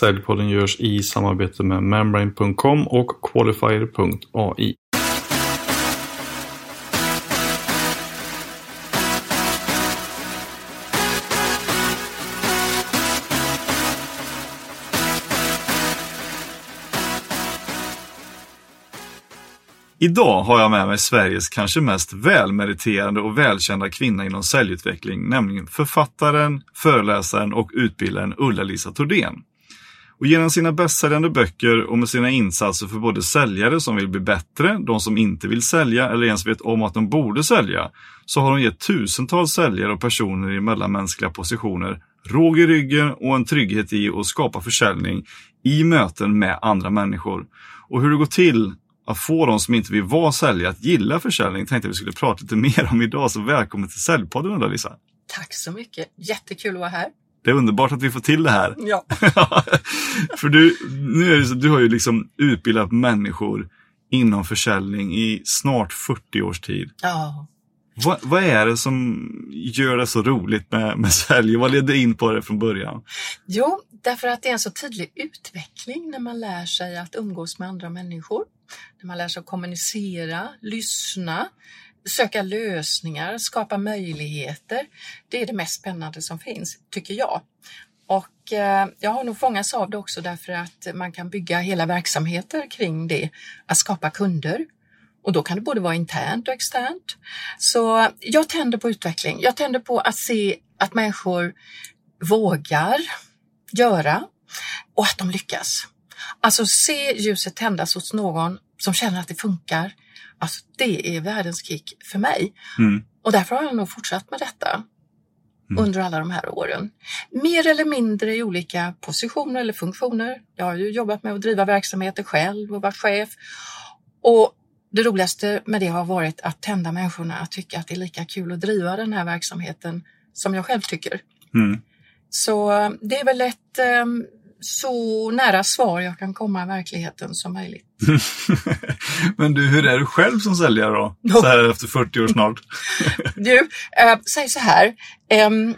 Säljpodden görs i samarbete med membrane.com och qualifier.ai. Idag har jag med mig Sveriges kanske mest välmeriterade och välkända kvinna inom säljutveckling, nämligen författaren, föreläsaren och utbildaren Ulla-Lisa Thordén. Och genom sina bästsäljande böcker och med sina insatser för både säljare som vill bli bättre, de som inte vill sälja eller ens vet om att de borde sälja, så har hon gett tusentals säljare och personer i mellanmänskliga positioner råg i ryggen och en trygghet i att skapa försäljning i möten med andra människor. Och hur det går till att få de som inte vill vara säljare att gilla försäljning tänkte jag vi skulle prata lite mer om idag. Så välkommen till Säljpodden Lisa. Tack så mycket. Jättekul att vara här. Det är underbart att vi får till det här. Ja. För du, nu är det så, du har ju liksom utbildat människor inom försäljning i snart 40 års tid. ja. Vad, vad är det som gör det så roligt med, med sälj? Vad ledde in på det från början? Jo, därför att det är en så tydlig utveckling när man lär sig att umgås med andra människor. När man lär sig att kommunicera, lyssna, söka lösningar, skapa möjligheter. Det är det mest spännande som finns, tycker jag. Och eh, jag har nog fångats av det också därför att man kan bygga hela verksamheter kring det, att skapa kunder. Och då kan det både vara internt och externt. Så jag tänder på utveckling. Jag tänder på att se att människor vågar göra och att de lyckas. Alltså se ljuset tändas hos någon som känner att det funkar. Alltså det är världens kick för mig. Mm. Och därför har jag nog fortsatt med detta under alla de här åren. Mer eller mindre i olika positioner eller funktioner. Jag har ju jobbat med att driva verksamheter själv och varit chef. Och det roligaste med det har varit att tända människorna att tycka att det är lika kul att driva den här verksamheten som jag själv tycker. Mm. Så eh, det är väl ett eh, så nära svar jag kan komma i verkligheten som möjligt. Men du, hur är du själv som säljare då? Så här efter 40 år snart. Du, eh, säg så här. ehm,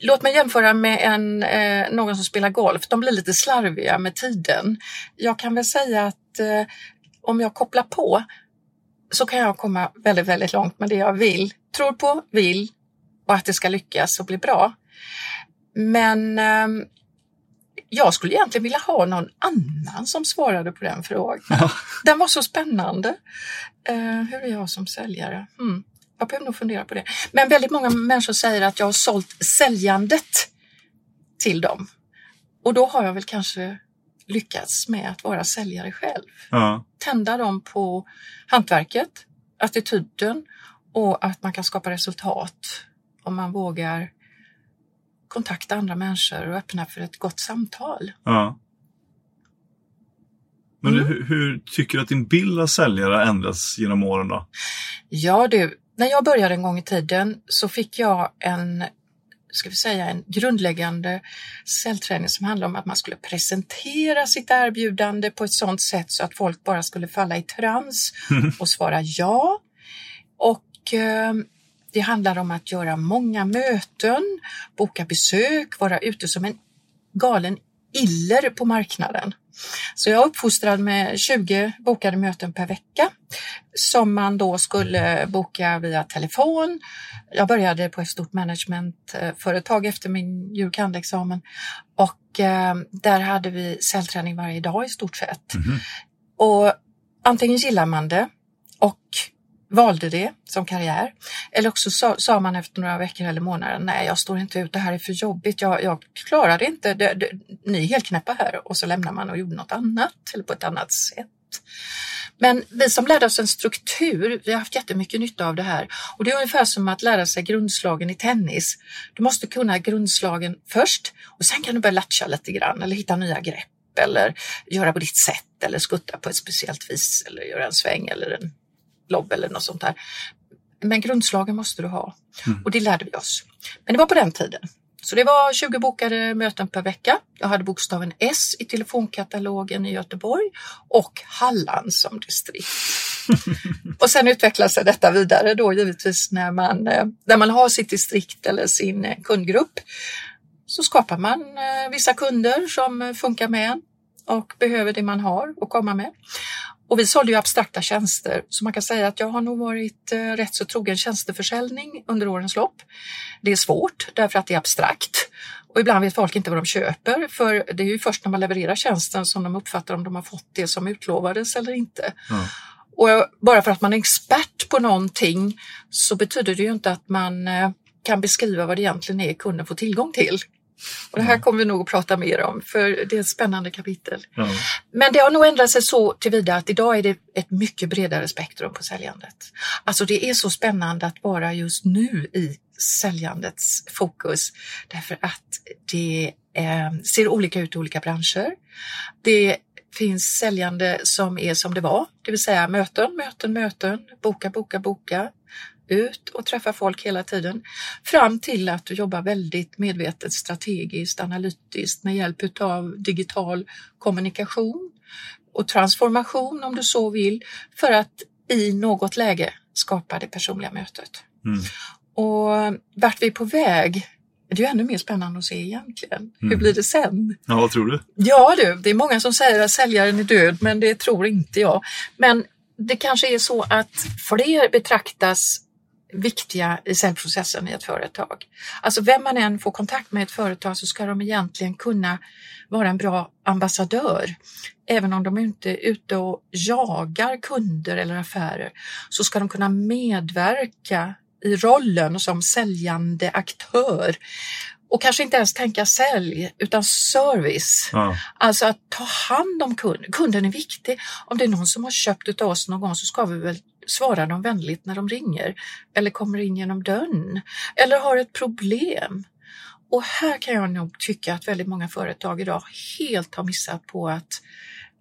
låt mig jämföra med en, eh, någon som spelar golf. De blir lite slarviga med tiden. Jag kan väl säga att eh, om jag kopplar på så kan jag komma väldigt, väldigt långt med det jag vill. Tror på, vill och att det ska lyckas och bli bra. Men ehm, jag skulle egentligen vilja ha någon annan som svarade på den frågan. Den var så spännande. Eh, hur är jag som säljare? Hmm. Jag behöver nog fundera på det. Men väldigt många människor säger att jag har sålt säljandet till dem. Och då har jag väl kanske lyckats med att vara säljare själv. Ja. Tända dem på hantverket, attityden och att man kan skapa resultat om man vågar kontakta andra människor och öppna för ett gott samtal. Ja. Men Mm. hur, hur tycker du att din bild av säljare har ändrats genom åren då? Ja du, när jag började en gång i tiden så fick jag en, ska vi säga, en grundläggande säljträning som handlade om att man skulle presentera sitt erbjudande på ett sådant sätt så att folk bara skulle falla i trans och svara ja. Och eh, det handlar om att göra många möten, boka besök, vara ute som en galen iller på marknaden. Så jag uppfostrad med 20 bokade möten per vecka som man då skulle boka via telefon. Jag började på ett stort managementföretag efter min jur. kand.-examen och eh, där hade vi säljträning varje dag i stort sett. Mhm. Och antingen gillar man det och valde det som karriär. Eller också sa, sa man efter några veckor eller månader, nej jag står inte ut, det här är för jobbigt, jag, jag klarar det inte, det, det, ni är helt knäppa här. Och så lämnar man och gjorde något annat eller på ett annat sätt. Men vi som lärde oss en struktur, vi har haft jättemycket nytta av det här. Och det är ungefär som att lära sig grundslagen i tennis. Du måste kunna grundslagen först och sen kan du börja latcha lite grann eller hitta nya grepp eller göra på ditt sätt eller skutta på ett speciellt vis eller göra en sväng eller en lobb eller något sånt där. Men grundslagen måste du ha och det lärde vi oss. Men det var på den tiden. Så det var 20 bokade möten per vecka. Jag hade bokstaven S i telefonkatalogen i Göteborg och Halland som distrikt. och sen utvecklas detta vidare då givetvis när man, eh, när man har sitt distrikt eller sin eh, kundgrupp så skapar man eh, vissa kunder som funkar med en och behöver det man har att komma med. Och vi sålde ju abstrakta tjänster så man kan säga att jag har nog varit eh, rätt så trogen tjänsteförsäljning under årens lopp. Det är svårt därför att det är abstrakt och ibland vet folk inte vad de köper för det är ju först när man levererar tjänsten som de uppfattar om de har fått det som utlovades eller inte. Ja. Och bara för att man är expert på någonting så betyder det ju inte att man eh, kan beskriva vad det egentligen är kunden får tillgång till. Och det här kommer vi nog att prata mer om för det är ett spännande kapitel. Ja. Men det har nog ändrat sig så tillvida att idag är det ett mycket bredare spektrum på säljandet. Alltså det är så spännande att vara just nu i säljandets fokus därför att det eh, ser olika ut i olika branscher. Det finns säljande som är som det var, det vill säga möten, möten, möten, boka, boka, boka, ut och träffa folk hela tiden. Fram till att du jobbar väldigt medvetet, strategiskt, analytiskt med hjälp av digital kommunikation och transformation om du så vill för att i något läge skapa det personliga mötet. Mm. Och vart vi är på väg, det är ju ännu mer spännande att se egentligen. Hur Mm. blir det sen? ja, vad tror du? Ja du, det är många som säger att säljaren är död, men det tror inte jag. Men det kanske är så att fler betraktas viktiga i säljprocessen i ett företag. Alltså vem man än får kontakt med i ett företag så ska de egentligen kunna vara en bra ambassadör. Även om de inte är ute och jagar kunder eller affärer så ska de kunna medverka i rollen som säljande aktör och kanske inte ens tänka sälj utan service. Ja. Alltså att ta hand om kunden. Kunden är viktig. Om det är någon som har köpt av oss någon gång så ska vi väl svara dem vänligt när de ringer eller kommer in genom dörren eller har ett problem. Och här kan jag nog tycka att väldigt många företag idag helt har missat på att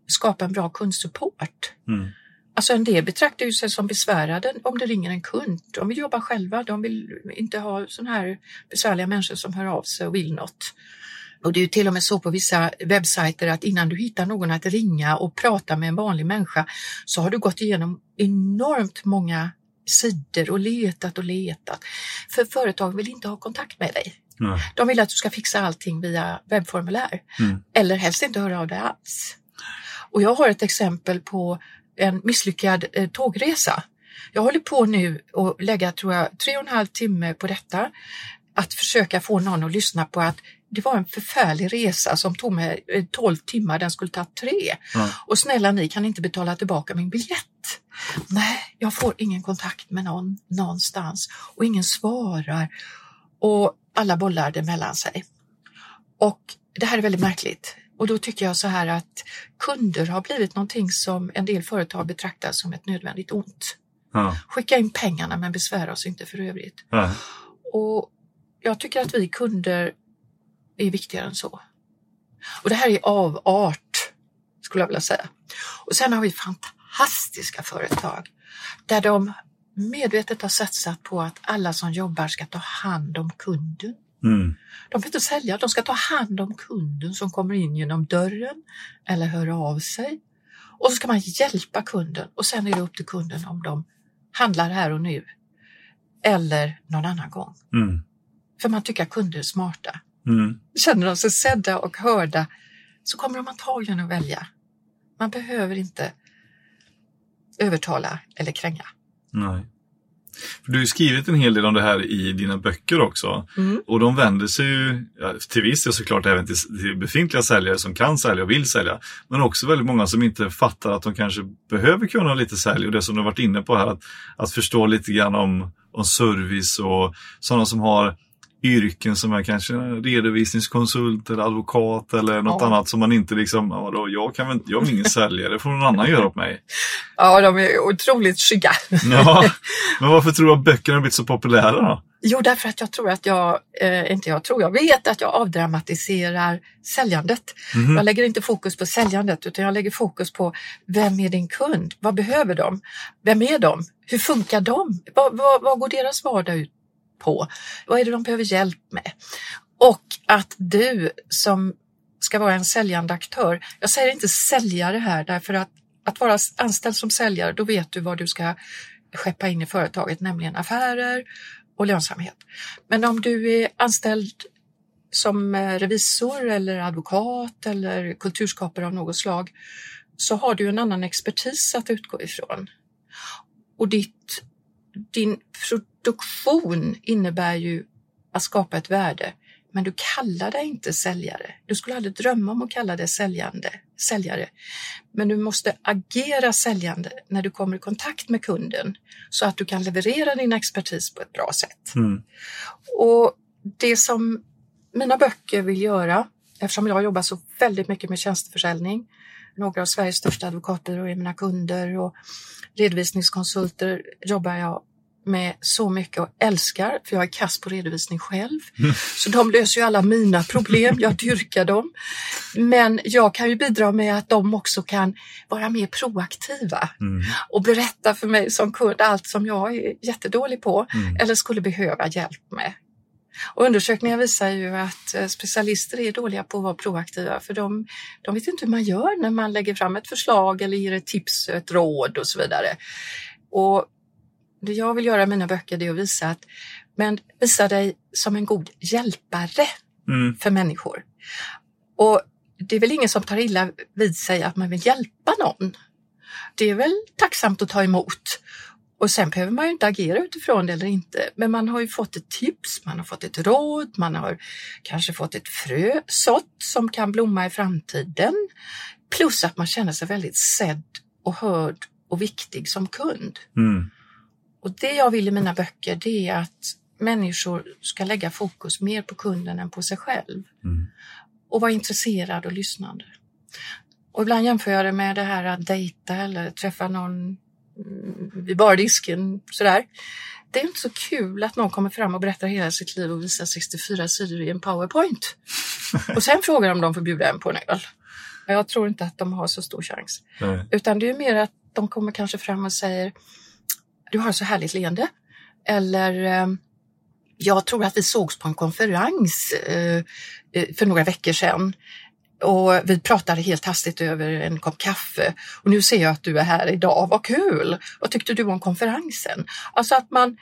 skapa en bra kundsupport. Mm. Alltså en del betraktar ju sig som besvärade om det ringer en kund. De vill jobba själva, de vill inte ha sådana här besvärliga människor som hör av sig och vill något. Och det är till och med så på vissa webbsajter att innan du hittar någon att ringa och prata med en vanlig människa så har du gått igenom enormt många sidor och letat och letat. För företag vill inte ha kontakt med dig. Ja. De vill att du ska fixa allting via webbformulär Mm. eller helst inte höra av dig alls. Och jag har ett exempel på en misslyckad eh, tågresa. Jag håller på nu att lägga, tror jag, tre och en halv timme på detta. Att försöka få någon att lyssna på att det var en förfärlig resa som tog mig eh, 12 timmar, den skulle ta tre. Ja. Och snälla ni kan inte betala tillbaka min biljett. Nej, jag får ingen kontakt med någon någonstans och ingen svarar och alla bollar det mellan sig. Och det här är väldigt märkligt. Och då tycker jag så här att kunder har blivit någonting som en del företag betraktar som ett nödvändigt ont. Ja. Skicka in pengarna men besvära oss inte för övrigt. Ja. Och jag tycker att vi kunder är viktigare än så. Och det här är avart, skulle jag vilja säga. Och sen har vi fantastiska företag där de medvetet har satsat på att alla som jobbar ska ta hand om kunden. Mm. De vill inte sälja, de ska ta hand om kunden som kommer in genom dörren eller hör av sig. Och så ska man hjälpa kunden och sen är det upp till kunden om de handlar här och nu eller någon annan gång. Mm. För man tycker att kunder är smarta. Mm. Känner de sig sedda och hörda så kommer de antagligen att välja. Man behöver inte övertala eller kränga. Nej. För du har skrivit en hel del om det här i dina böcker också. Mm. Och de vänder sig ju till viss del såklart även till, till befintliga säljare som kan sälja och vill sälja. Men också väldigt många som inte fattar att de kanske behöver kunna lite sälj. Och det som du har varit inne på här, att, att förstå lite grann om, om service och sådana som har yrken som är kanske redovisningskonsult eller advokat eller något Ja. annat som man inte liksom, ja, då, jag kan väl inte, jag är ingen säljare, det får någon annan göra åt mig. Ja, de är otroligt skygga. Ja, men varför tror du att böckerna har blivit så populära då? Jo, därför att jag tror att jag, eh, inte jag tror, jag vet att jag avdramatiserar säljandet. Mhm. Jag lägger inte fokus på säljandet utan jag lägger fokus på vem är din kund? Vad behöver de? Vem är de? Hur funkar de? Vad, vad, vad går deras vardag ut på? Vad är det de behöver hjälp med? Och att du som ska vara en säljande aktör, jag säger inte säljare här därför att att vara anställd som säljare, då vet du vad du ska skeppa in i företaget, nämligen affärer och lönsamhet. Men om du är anställd som eh, revisor eller advokat eller kulturskapare av något slag så har du en annan expertis att utgå ifrån. Och ditt, din produktion innebär ju att skapa ett värde, men du kallar dig inte säljare. Du skulle aldrig drömma om att kalla dig säljande, säljare. Men du måste agera säljande när du kommer i kontakt med kunden så att du kan leverera din expertis på ett bra sätt. Mm. Och det som mina böcker vill göra, eftersom jag jobbar så väldigt mycket med tjänsteförsäljning, några av Sveriges största advokatbyråer är mina kunder och redovisningskonsulter jobbar jag med så mycket och älskar, för jag är kass på redovisning själv. Så de löser ju alla mina problem, jag dyrkar dem. Men jag kan ju bidra med att de också kan vara mer proaktiva Mm. och berätta för mig som kund allt som jag är jättedålig på Mm. eller skulle behöva hjälp med. Och undersökningar visar ju att eh, specialister är dåliga på att vara proaktiva för de, de vet inte hur man gör när man lägger fram ett förslag eller ger ett tips, ett råd och så vidare. Och det jag vill göra i mina böcker det är att visa att men visa dig som en god hjälpare Mm. för människor. Och det är väl ingen som tar illa vid sig att man vill hjälpa någon. Det är väl tacksamt att ta emot. Och sen behöver man ju inte agera utifrån det eller inte. Men man har ju fått ett tips, man har fått ett råd, man har kanske fått ett frö sått som kan blomma i framtiden. Plus att man känner sig väldigt sedd och hörd och viktig som kund. Mm. Och det jag vill i mina böcker det är att människor ska lägga fokus mer på kunden än på sig själv Mm. och vara intresserad och lyssnande. Och ibland jämför jag det med det här att dejta eller träffa någon mm, vid bardisken sådär. Det är inte så kul att någon kommer fram och berättar hela sitt liv och visar 64 sidor i en powerpoint. Och sen frågar om de får bjuda en på en öl. Jag tror inte att de har så stor chans. Nej. Utan det är mer att de kommer kanske fram och säger Du har så härligt leende. Eller eh, Jag tror att vi sågs på en konferens eh, eh, för några veckor sedan. Och vi pratade helt hastigt över en kopp kaffe. Och nu ser jag att du är här idag, vad kul! Vad tyckte du om konferensen? Alltså att man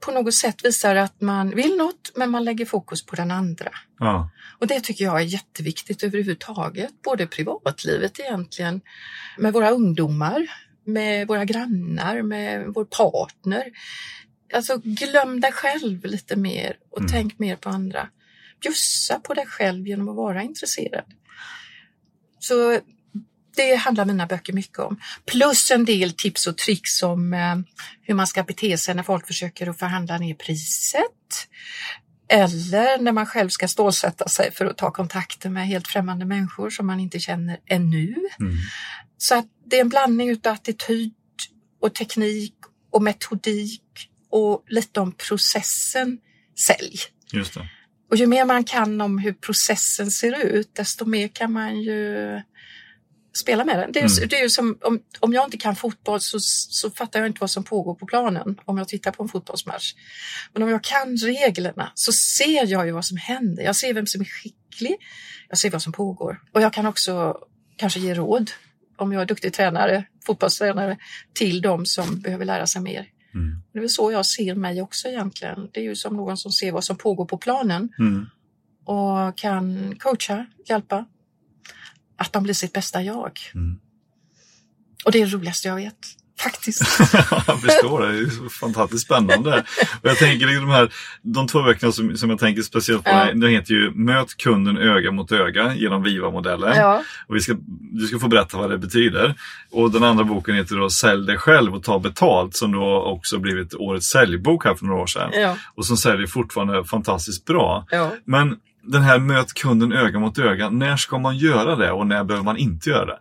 på något sätt visar att man vill något men man lägger fokus på den andra. Ja. Och det tycker jag är jätteviktigt överhuvudtaget, både privatlivet egentligen, med våra ungdomar, med våra grannar, med vår partner. Alltså glöm dig själv lite mer och Mm. tänk mer på andra. Bjussa på dig själv genom att vara intresserad. Så det handlar mina böcker mycket om. Plus en del tips och tricks om eh, hur man ska bete sig när folk försöker att förhandla ner priset. Eller när man själv ska stålsätta sig för att ta kontakter med helt främmande människor som man inte känner ännu. Mm. Så att det är en blandning utav attityd och teknik och metodik och lite om processen sälj. Just det. Och ju mer man kan om hur processen ser ut, desto mer kan man ju spela med den. Det är, Mm. det är som om, om jag inte kan fotboll så, så fattar jag inte vad som pågår på planen om jag tittar på en fotbollsmatch. Men om jag kan reglerna så ser jag ju vad som händer. Jag ser vem som är skicklig. Jag ser vad som pågår. Och jag kan också kanske ge råd om jag är duktig tränare, fotbollstränare, till de som behöver lära sig mer. Mm. Det är väl så jag ser mig också egentligen. Det är ju som någon som ser vad som pågår på planen Mm. och kan coacha, hjälpa. Att de blir sitt bästa jag. Mm. Och det är det roligaste jag vet, faktiskt. jag förstår det. Det är fantastiskt spännande. Och jag tänker liksom de här, de två böckerna som, som jag tänker speciellt på, Ja. de heter ju Möt kunden öga mot öga genom Viva-modellen. ja, Och vi ska, du ska få berätta vad det betyder. Och den andra boken heter då Sälj dig själv och ta betalt som då också blivit årets säljbok här för några år sedan. ja, Och som säljer fortfarande fantastiskt bra. Men den här möt kunden öga mot öga, när ska man göra det och när behöver man inte göra det?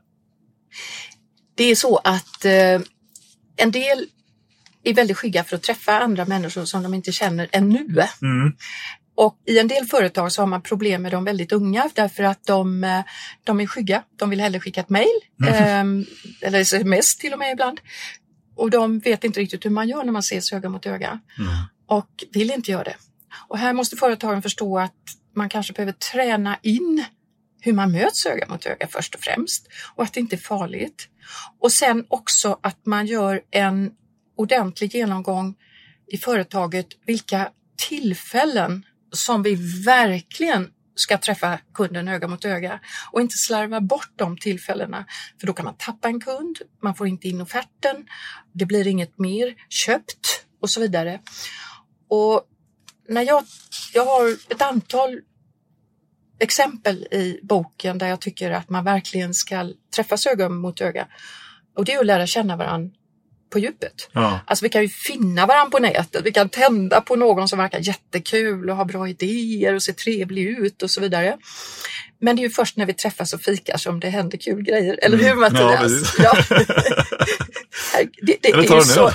Det är så att eh, en del är väldigt skygga för att träffa andra människor som de inte känner ännu. Mm. Och i en del företag så har man problem med de väldigt unga därför att de, eh, de är skygga. De vill hellre skicka ett mejl Mm. eh, eller sms till och med ibland. Och de vet inte riktigt hur man gör när man ses öga mot öga Mm. och vill inte göra det. Och här måste företagen förstå att man kanske behöver träna in hur man möts öga mot öga först och främst och att det inte är farligt. Och sen också att man gör en ordentlig genomgång i företaget vilka tillfällen som vi verkligen ska träffa kunden öga mot öga och inte slarva bort de tillfällena. För då kan man tappa en kund, man får inte in offerten, det blir inget mer köpt och så vidare. Och när jag, jag har ett antal exempel i boken där jag tycker att man verkligen ska träffas öga mot öga. Och det är att lära känna varandra på djupet. Ja. Alltså vi kan ju finna varandra på nätet, vi kan tända på någon som verkar jättekul och har bra idéer och ser trevlig ut och så vidare. Men det är ju först när vi träffas och fikar som det händer kul grejer, eller hur Mm. Ja, Mattias? precis. Ja, det, det, det Eller är tar ju du så.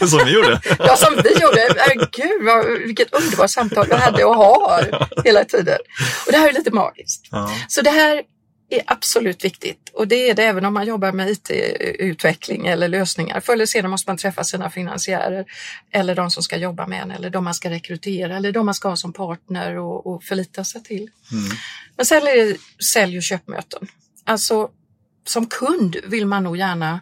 nu? Som vi gjorde. Ja, som vi gjorde. Herregud, vad, vilket underbart samtal vi hade och har hela tiden. Och det här är lite magiskt. Ja. Så det här är absolut viktigt och det är det även om man jobbar med IT-utveckling eller lösningar. Förr eller senare måste man träffa sina finansiärer eller de som ska jobba med en eller de man ska rekrytera eller de man ska ha som partner och, och förlita sig till. Mm. Men sen är det sälj och köpmöten. Alltså som kund vill man nog gärna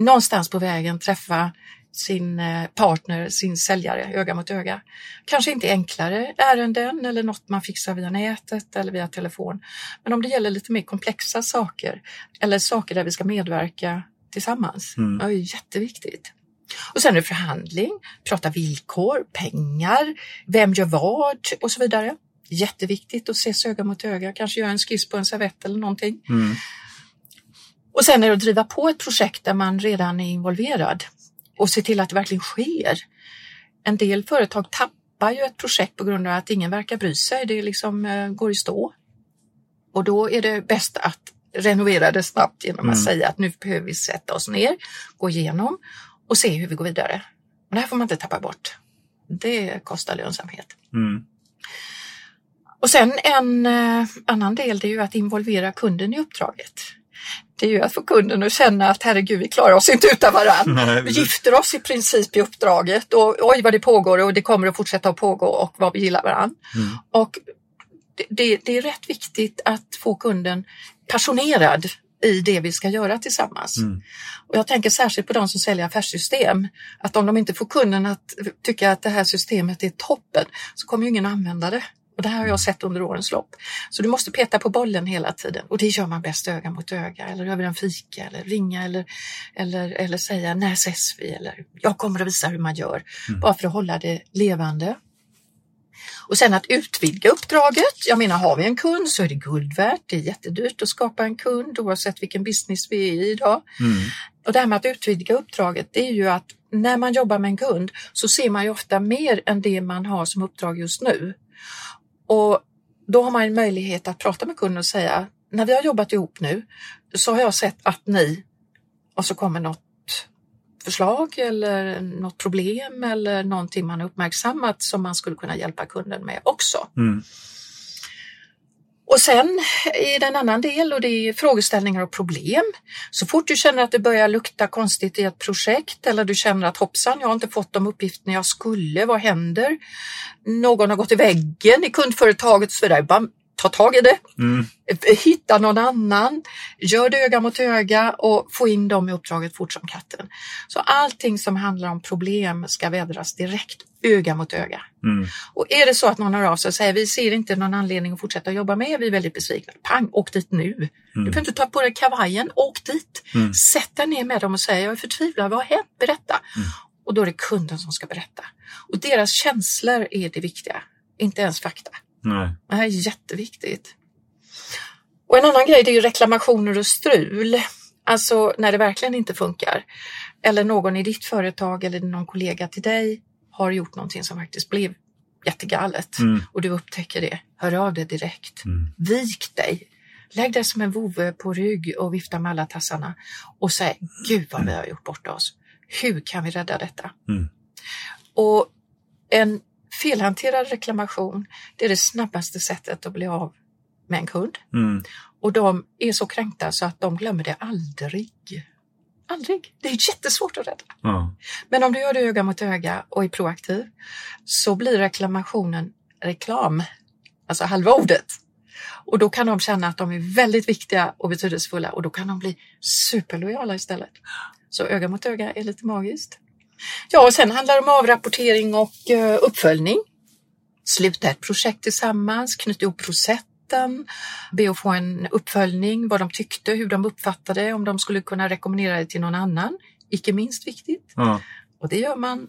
någonstans på vägen träffa sin eh, partner, sin säljare, öga mot öga. Kanske inte enklare ärenden eller något man fixar via nätet eller via telefon. Men om det gäller lite mer komplexa saker eller saker där vi ska medverka tillsammans. Mm. Det är jätteviktigt. Och sen är det förhandling, prata villkor, pengar, vem gör vad och så vidare. Jätteviktigt att ses öga mot öga, kanske göra en skiss på en servett eller någonting. Mm. Och sen är det att driva på ett projekt där man redan är involverad och se till att det verkligen sker. En del företag tappar ju ett projekt på grund av att ingen verkar bry sig. Det liksom eh, går i stå. Och då är det bäst att renovera det snabbt genom att Mm. säga att nu behöver vi sätta oss ner, gå igenom och se hur vi går vidare. Och det här får man inte tappa bort. Det kostar lönsamhet. Mm. Och sen en eh, annan del det är ju att involvera kunden i uppdraget. Det är ju att få kunden att känna att herregud, vi klarar oss inte utan varandra. Vi gifter oss i princip i uppdraget och oj vad det pågår och det kommer att fortsätta att pågå och vad vi gillar varandra. Mm. Och det, det, är rätt viktigt att få kunden passionerad i det vi ska göra tillsammans. Mm. Och jag tänker särskilt på de som säljer affärssystem. Att om de inte får kunden att tycka att det här systemet är toppen så kommer ingen använda det. Och det här har jag sett under årens lopp. Så du måste peta på bollen hela tiden och det gör man bäst öga mot öga eller över en fika eller ringa eller, eller, eller säga när ses vi eller jag kommer att visa hur man gör. Bara för att hålla det levande. Och sen att utvidga uppdraget. Jag menar, har vi en kund så är det guld värt. Det är jättedyrt att skapa en kund oavsett vilken business vi är i idag. Mm. Och det här med att utvidga uppdraget, det är ju att när man jobbar med en kund så ser man ju ofta mer än det man har som uppdrag just nu. Och då har man en möjlighet att prata med kunden och säga, när vi har jobbat ihop nu så har jag sett att ni, och så kommer något förslag eller något problem eller någonting man har uppmärksammat som man skulle kunna hjälpa kunden med också. Mm. Och sen är det en annan del och det är frågeställningar och problem. Så fort du känner att det börjar lukta konstigt i ett projekt eller du känner att hoppsan, jag har inte fått de uppgifterna jag skulle, vad händer? Någon har gått i väggen i kundföretaget och så vidare. Ta tag i det, Mm. hitta någon annan, gör det öga mot öga och få in dem i uppdraget fort som katten. Så allting som handlar om problem ska vädras direkt öga mot öga. Mm. Och är det så att någon hör av sig och säger vi ser inte någon anledning att fortsätta jobba med er, vi är väldigt besvikna. Pang, åk dit nu. Du behöver inte ta på dig kavajen, åk dit. Mm. Sätt dig ner med dem och säg jag är förtvivlad, vad har hänt? Berätta. Mm. Och då är det kunden som ska berätta. Och deras känslor är det viktiga, inte ens fakta. Nej. Det här är jätteviktigt. Och en annan grej det är ju reklamationer och strul. Alltså när det verkligen inte funkar. Eller någon i ditt företag eller någon kollega till dig har gjort någonting som faktiskt blev jättegalet Mm. och du upptäcker det. Hör av dig direkt. Mm. Vik dig. Lägg dig som en vovve på rygg och vifta med alla tassarna och säg Gud vad vi har gjort bort oss. Hur kan vi rädda detta? Mm. Och en felhanterad reklamation, det är det snabbaste sättet att bli av med en kund. Mm. Och de är så kränkta så att de glömmer det aldrig. Aldrig. Det är jättesvårt att rädda. Ja. Men om du gör det öga mot öga och är proaktiv så blir reklamationen reklam, alltså halva ordet. Och då kan de känna att de är väldigt viktiga och betydelsefulla och då kan de bli superlojala istället. Så öga mot öga är lite magiskt. Ja, och sen handlar det om avrapportering och eh, uppföljning. sluta ett projekt tillsammans, knyta ihop processen, be att få en uppföljning, vad de tyckte, hur de uppfattade, om de skulle kunna rekommendera det till någon annan. Icke minst viktigt. Ja, Och det gör man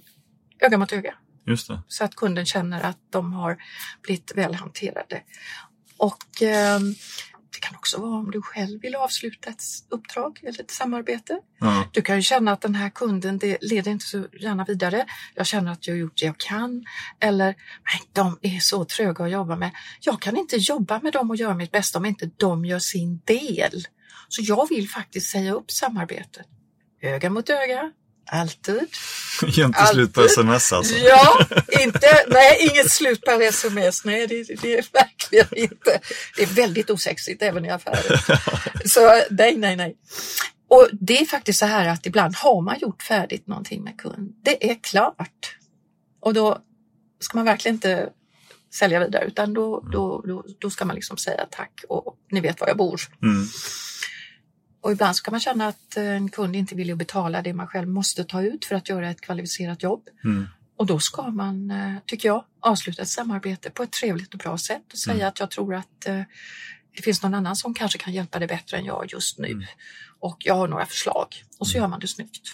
öga mot öga just det. så att kunden känner att de har blivit väl hanterade. Och eh, det kan också vara om du själv vill avsluta ett uppdrag eller ett samarbete. Ja, Du kan ju känna att den här kunden, det leder inte så gärna vidare. Jag känner att jag har gjort det jag kan. Eller, nej, de är så tröga att jobba med. Jag kan inte jobba med dem och göra mitt bästa om inte de gör sin del. Så jag vill faktiskt säga upp samarbetet. Öga mot öga, alltid. Jämte slut på Alltid. sms alltså. Ja, inte, nej, inget slut per sms. Nej, det, det är verkligen inte. Det är väldigt osexigt även i affärer. Så nej, nej, nej. Och det är faktiskt så här att ibland har man gjort färdigt någonting med kund. Det är klart. Och då ska man verkligen inte sälja vidare utan då, då, då, då ska man liksom säga tack och ni vet var jag bor. Mm. Och ibland så kan man känna att eh, en kund inte vill ju betala det man själv måste ta ut för att göra ett kvalificerat jobb. Mm. Och då ska man, eh, tycker jag, avsluta ett samarbete på ett trevligt och bra sätt och säga att jag tror att eh, det finns någon annan som kanske kan hjälpa dig bättre än jag just nu. Och jag har några förslag. Och så gör man det snyggt.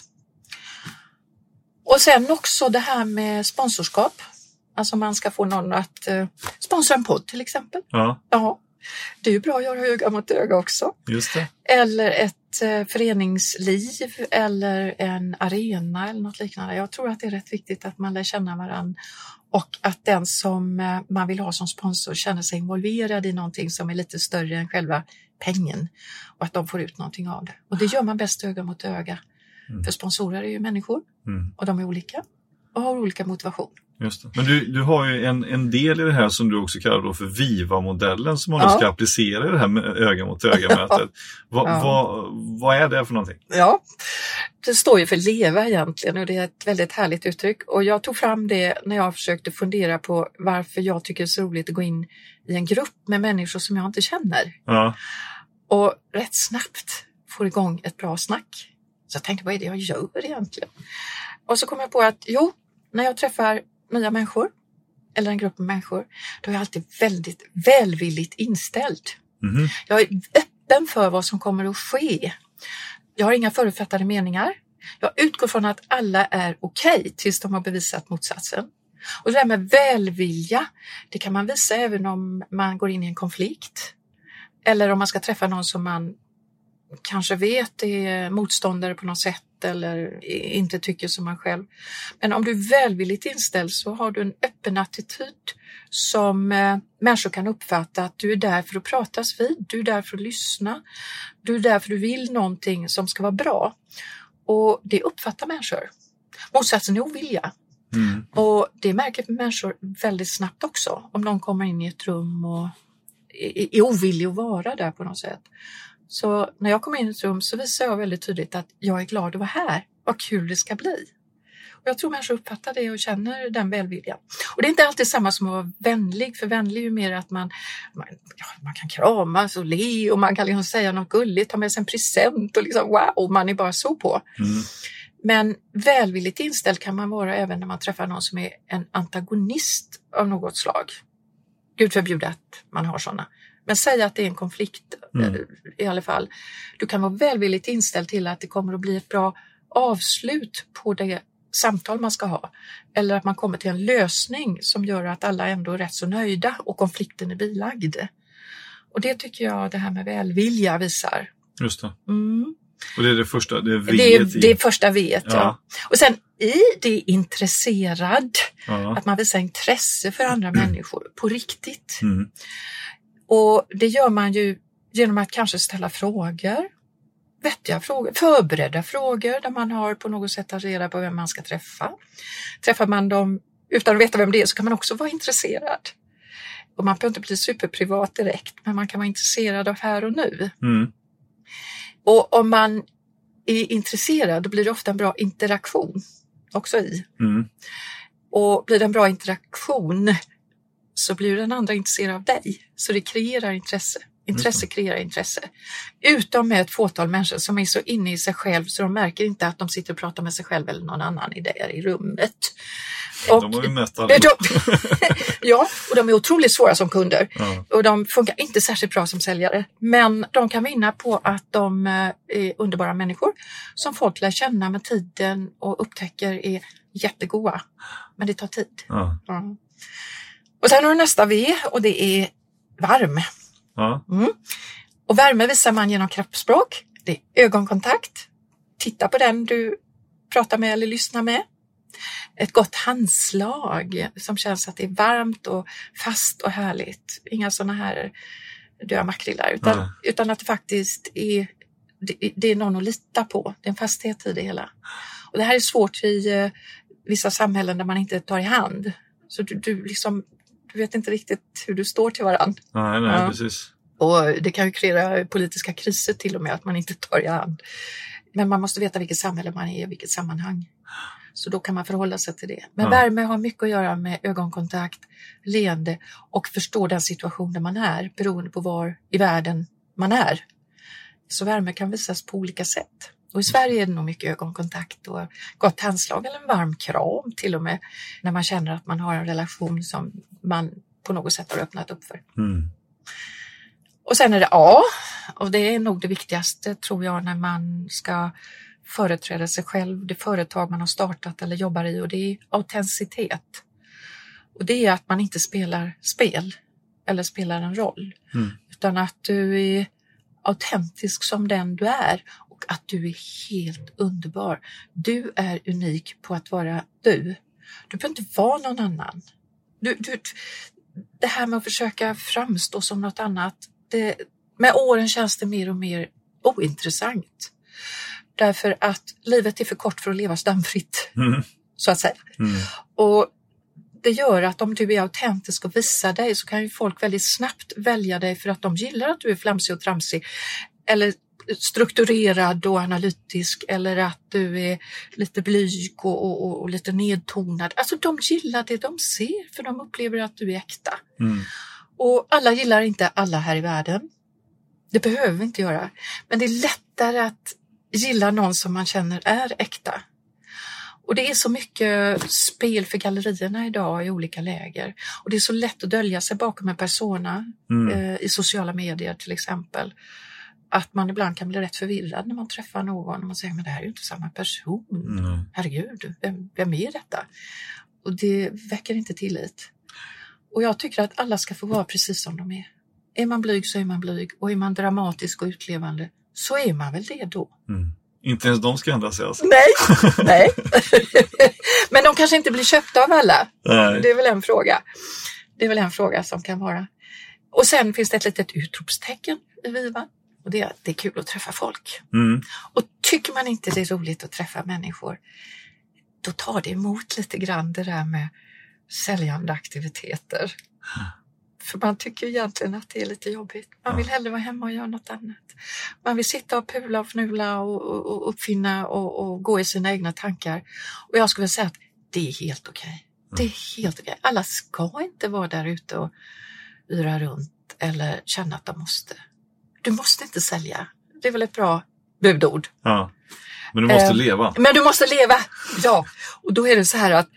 Och sen också det här med sponsorskap. Alltså man ska få någon att sponsra en podd till exempel. Ja, Ja, det är ju bra att göra öga mot öga också. Eller ett eh, föreningsliv eller en arena eller något liknande. Jag tror att det är rätt viktigt att man lär känna varandra och att den som eh, man vill ha som sponsor känner sig involverad i någonting som är lite större än själva pengen och att de får ut någonting av det. Och det gör man bäst öga mot öga. Mm. För sponsorer är ju människor Mm. och de är olika har olika motivation. Just det. Men du, du har ju en, en del i det här som du också kallar då för Viva-modellen som man Ja. ska applicera i det här med öga mot öga-mötet. Vad, Ja. vad, vad är det för någonting? Ja, det står ju för leva egentligen och det är ett väldigt härligt uttryck. Och jag tog fram det när jag försökte fundera på varför jag tycker det är så roligt att gå in i en grupp med människor som jag inte känner. Ja, Och rätt snabbt får igång ett bra snack. Så jag tänkte, vad är det jag gör egentligen? Och så kom jag på att jo, när jag träffar nya människor eller en grupp människor, då är jag alltid väldigt välvilligt inställd. Mhm. Jag är öppen för vad som kommer att ske. Jag har inga förutfattade meningar. Jag utgår från att alla är okej tills de har bevisat motsatsen. Och det där med välvilja, det kan man visa även om man går in i en konflikt. Eller om man ska träffa någon som man kanske vet är motståndare på något sätt eller inte tycker som man själv. Men om du är välvilligt inställd så har du en öppen attityd som eh, människor kan uppfatta att du är där för att pratas vid, du är där för att lyssna, du är där för att du vill någonting som ska vara bra. Och det uppfattar människor. Motsatsen är ovilja. Mm. Och det märker människor väldigt snabbt också om någon kommer in i ett rum och är är ovillig att vara där på något sätt. Så när jag kommer in i ett rum så visar jag väldigt tydligt att jag är glad att vara här. Vad kul det ska bli. Och jag tror människor uppfattar det och känner den välviljan. Och det är inte alltid samma som att vara vänlig, för vänlig är ju mer att man, man, ja, man kan kramas och le och man kan liksom säga något gulligt, ta med sig en present och liksom wow, man är bara så på. Mm. Men välvilligt inställd kan man vara även när man träffar någon som är en antagonist av något slag. Gud förbjude att man har sådana. Men säg att det är en konflikt Mm. eh, i alla fall. Du kan vara välvilligt inställd till att det kommer att bli ett bra avslut på det samtal man ska ha. Eller att man kommer till en lösning som gör att alla ändå är rätt så nöjda och konflikten är bilagd. Och det tycker jag det här med välvilja visar. Just det. Mm. Och det är det första, det är Det är viet i. det är första vet ja. Ja. Och sen i det intresserad, Ja. att man visar intresse för andra människor på riktigt. Mm. Och det gör man ju genom att kanske ställa frågor, vettiga frågor, förberedda frågor där man har på något sätt tagit reda på vem man ska träffa. Träffar man dem utan att veta vem det är så kan man också vara intresserad. Och man behöver inte bli superprivat direkt, men man kan vara intresserad av här och nu. Mm. Och om man är intresserad, då blir det ofta en bra interaktion också i. Mm. Och blir det en bra interaktion så blir den andra intresserad av dig. Så det kreerar intresse. Intresse kreerar intresse. Utom med ett fåtal människor som är så inne i sig själv så de märker inte att de sitter och pratar med sig själv eller någon annan i där i rummet. Och, de har vi mött alla. ja, och de är otroligt svåra som kunder. Ja. Och de funkar inte särskilt bra som säljare. Men de kan vinna på att de eh, är underbara människor som folk lär känna med tiden och upptäcker är jättegoda. Men det tar tid. Ja. Ja. Och sen har du nästa V och det är varm. Ja. Mm. Och värme visar man genom kroppsspråk. Det är ögonkontakt. Titta på den du pratar med eller lyssnar med. Ett gott handslag som känns att det är varmt och fast och härligt. Inga sådana här döda makrillar utan, Nej. utan att det faktiskt är, det, det är någon att lita på. Det är en fasthet i det hela. Och det här är svårt i eh, vissa samhällen där man inte tar i hand. Så du, du, liksom, du vet inte riktigt hur du står till varandra. Nej, nej, Ja. precis. Och det kan ju kreera politiska kriser till och med att man inte tar i hand. Men man måste veta vilket samhälle man är i, vilket sammanhang. Så då kan man förhålla sig till det. Men Ja. värme har mycket att göra med ögonkontakt, leende och förstå den situation där man är beroende på var i världen man är. Så värme kan visas på olika sätt. Och i Sverige är det nog mycket ögonkontakt och gott handslag eller en varm kram till och med när man känner att man har en relation som man på något sätt har öppnat upp för. Mm. Och sen är det A och det är nog det viktigaste tror jag när man ska företräda sig själv, det företag man har startat eller jobbar i och det är autenticitet. Och det är att man inte spelar spel eller spelar en roll Mm. utan att du är autentisk som den du är och att du är helt underbar. Du är unik på att vara du. Du behöver inte vara någon annan. Du, du, det här med att försöka framstå som något annat, det, med åren känns det mer och mer ointressant. Därför att livet är för kort för att leva stamfritt, Mm. så att säga. Mm. Och det gör att om du är autentisk och visar dig så kan ju folk väldigt snabbt välja dig för att de gillar att du är flamsig och tramsig. Eller strukturerad och analytisk eller att du är lite blyg och, och, och, och lite nedtonad. Alltså de gillar det de ser för de upplever att du är äkta. Mm. Och alla gillar inte alla här i världen. Det behöver vi inte göra. Men det är lättare att gilla någon som man känner är äkta. Och det är så mycket spel för gallerierna idag i olika läger. Och det är så lätt att dölja sig bakom en persona Mm. eh, i sociala medier till exempel. Att man ibland kan bli rätt förvirrad när man träffar någon och man säger men det här är ju inte samma person. Mm. Herregud, vem, vem är detta? Och det väcker inte tillit. Och jag tycker att alla ska få vara precis som de är. Är man blyg så är man blyg och är man dramatisk och utlevande så är man väl det då. Mm. Inte ens de ska ändra sig alltså. Nej, nej. Men de kanske inte blir köpta av alla. Nej. Det är väl en fråga. Det är väl en fråga som kan vara. Och sen finns det ett litet utropstecken i Viva. Och det är att det är kul att träffa folk. Mm. Och tycker man inte det är roligt att träffa människor, då tar det emot lite grann det där med säljande aktiviteter. För man tycker egentligen att det är lite jobbigt. Man vill hellre vara hemma och göra något annat. Man vill sitta och pula och fnula och, och, och uppfinna och, och gå i sina egna tankar. Och jag skulle säga att det är helt okej. Det är helt okej. Alla ska inte vara där ute och yra runt eller känna att de måste. Du måste inte sälja. Det är väl ett bra budord. Ja. Men du måste Eh, leva. Men du måste leva! Ja, och då är det så här att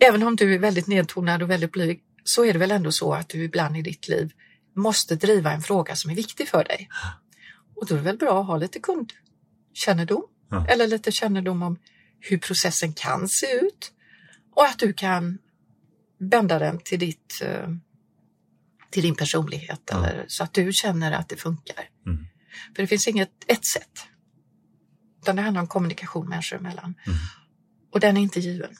även om du är väldigt nedtonad och väldigt blyg så är det väl ändå så att du ibland i ditt liv måste driva en fråga som är viktig för dig. Och då är det väl bra att ha lite kundkännedom Ja. eller lite kännedom om hur processen kan se ut och att du kan bända den till, ditt, eh, till din personlighet Ja. eller så att du känner att det funkar. Mm. För det finns inget ett sätt. Utan det handlar om kommunikation människor emellan. Mm. Och den är inte given.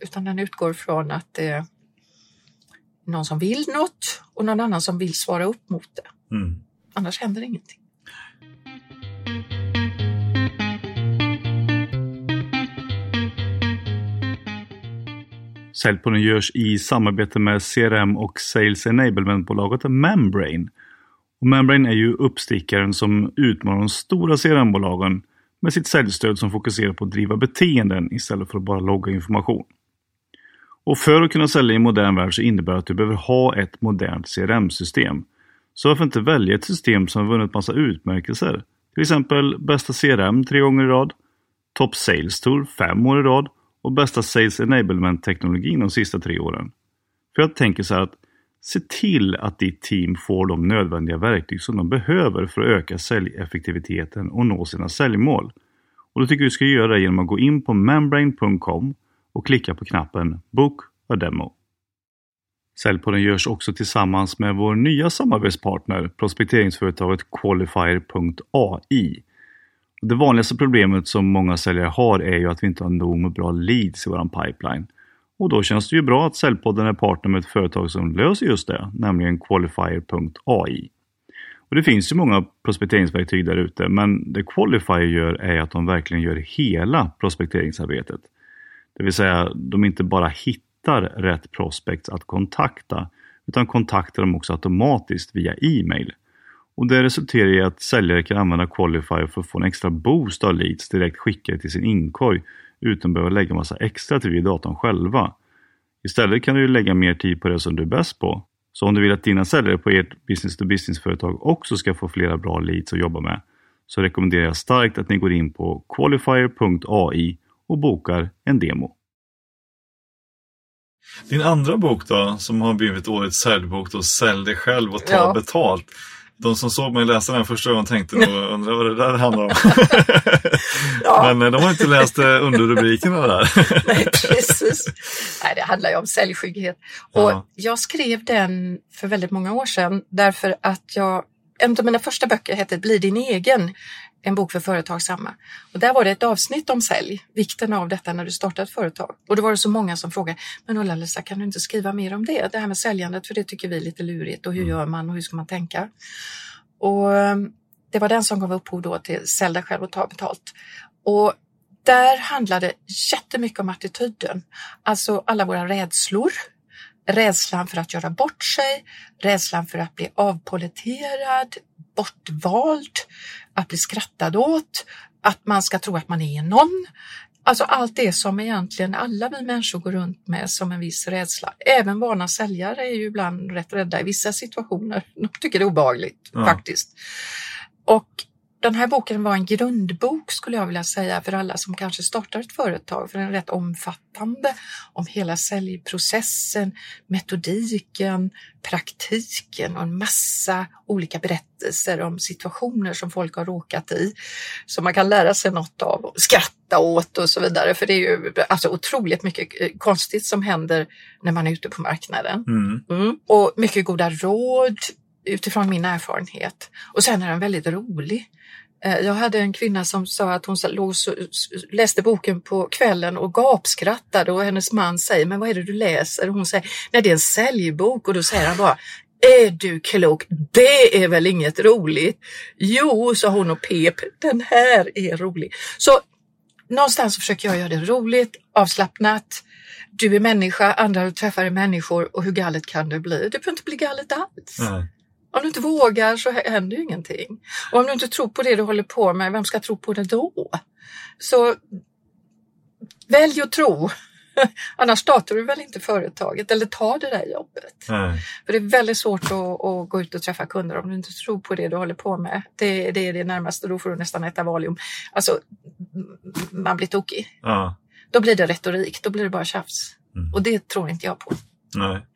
Utan den utgår från att det är någon som vill något och någon annan som vill svara upp mot det. Mm. Annars händer ingenting. Säljpodden görs i samarbete med CRM och Sales Enablement-bolaget Membrane. Och Membrane är ju uppstickaren som utmanar de stora CRM-bolagen med sitt säljstöd som fokuserar på att driva beteenden istället för att bara logga information. Och för att kunna sälja i en modern värld så innebär det att du behöver ha ett modernt CRM-system Så varför inte välja ett system som vunnit massa utmärkelser? Till exempel bästa CRM tre gånger i rad, Top Sales Tour fem år i rad och bästa Sales Enablement-teknologin de sista tre åren. För jag tänker så här att se till att ditt team får de nödvändiga verktyg som de behöver för att öka säljeffektiviteten och nå sina säljmål. Och då tycker jag du ska göra det genom att gå in på membrane.com och klicka på knappen Book a Demo. Säljpodden görs också tillsammans med vår nya samarbetspartner, prospekteringsföretaget Qualifier.ai. Det vanligaste problemet som många säljare har är ju att vi inte har nog med bra leads i vår pipeline. Och då känns det ju bra att Säljpodden är partner med ett företag som löser just det, nämligen Qualifier.ai. Och Det finns ju många prospekteringsverktyg där ute, men det Qualifier gör är att de verkligen gör hela prospekteringsarbetet. Det vill säga, de inte bara hittar rätt prospects att kontakta, utan kontaktar dem också automatiskt via e-mail. Och Det resulterar i att säljare kan använda Qualifier för att få en extra boost av leads direkt skickade till sin inkorg utan att behöva lägga massa extra tid i datorn själva. Istället kan du lägga mer tid på det som du är bäst på. Så om du vill att dina säljare på ert business to business-företag också ska få flera bra leads att jobba med så rekommenderar jag starkt att ni går in på qualifier.ai och bokar en demo. Din andra bok då, som har blivit årets säljbok, då, Sälj dig själv och ta Ja. betalt. De som såg mig läsa den första gången tänkte nog, undrar vad det där handlar om. Ja. Men eh, de har inte läst eh, underrubrikerna där. Nej, precis. Nej, det handlar ju om säljskygghet. Och Ja. Jag skrev den för väldigt många år sedan därför att jag, en av mina första böcker hette Bli din egen, en bok för företagsamma. Och där var det ett avsnitt om sälj, vikten av detta när du startar ett företag. Och då var det så många som frågade, men Ulla-Lisa kan du inte skriva mer om det? Det här med säljandet, för det tycker vi är lite lurigt och hur gör man och hur ska man tänka? Och eh, det var den som gav upphov då till Sälj dig själv och ta betalt. Och där handlar det jättemycket om attityden. Alltså alla våra rädslor. Rädslan för att göra bort sig, rädslan för att bli avpoliterad, bortvald, att bli skrattad åt, att man ska tro att man är någon. Alltså allt det som egentligen alla vi människor går runt med som en viss rädsla. Även vana säljare är ju ibland rätt rädda i vissa situationer. De tycker det är obehagligt Ja. faktiskt. Och den här boken var en grundbok skulle jag vilja säga för alla som kanske startar ett företag, för den är rätt omfattande om hela säljprocessen, metodiken, praktiken och en massa olika berättelser om situationer som folk har råkat i som man kan lära sig något av och skratta åt och så vidare. För det är ju alltså otroligt mycket eh, konstigt som händer när man är ute på marknaden. Mm. Mm. Och mycket goda råd utifrån min erfarenhet. Och sen är den väldigt rolig. Eh, jag hade en kvinna som sa att hon låg så- läste boken på kvällen och gapskrattade och hennes man säger, men vad är det du läser? Och hon säger, nej det är en säljbok och då säger han bara, är du klok? Det är väl inget roligt? Jo, sa hon och pep, den här är rolig. Så någonstans så försöker jag göra det roligt, avslappnat. Du är människa, andra du träffar är människor och hur galet kan det bli? Det behöver inte bli galet alls. Nej. Om du inte vågar så händer ju ingenting. Och om du inte tror på det du håller på med, vem ska tro på det då? Så välj att tro. Annars startar du väl inte företaget eller tar det där jobbet. Nej. För det är väldigt svårt att, att gå ut och träffa kunder om du inte tror på det du håller på med. Det, det är det närmaste, då får du nästan äta Valium. Alltså, man blir tokig. Ja. Då blir det retorik, då blir det bara tjafs. Mm. Och det tror inte jag på. Nej.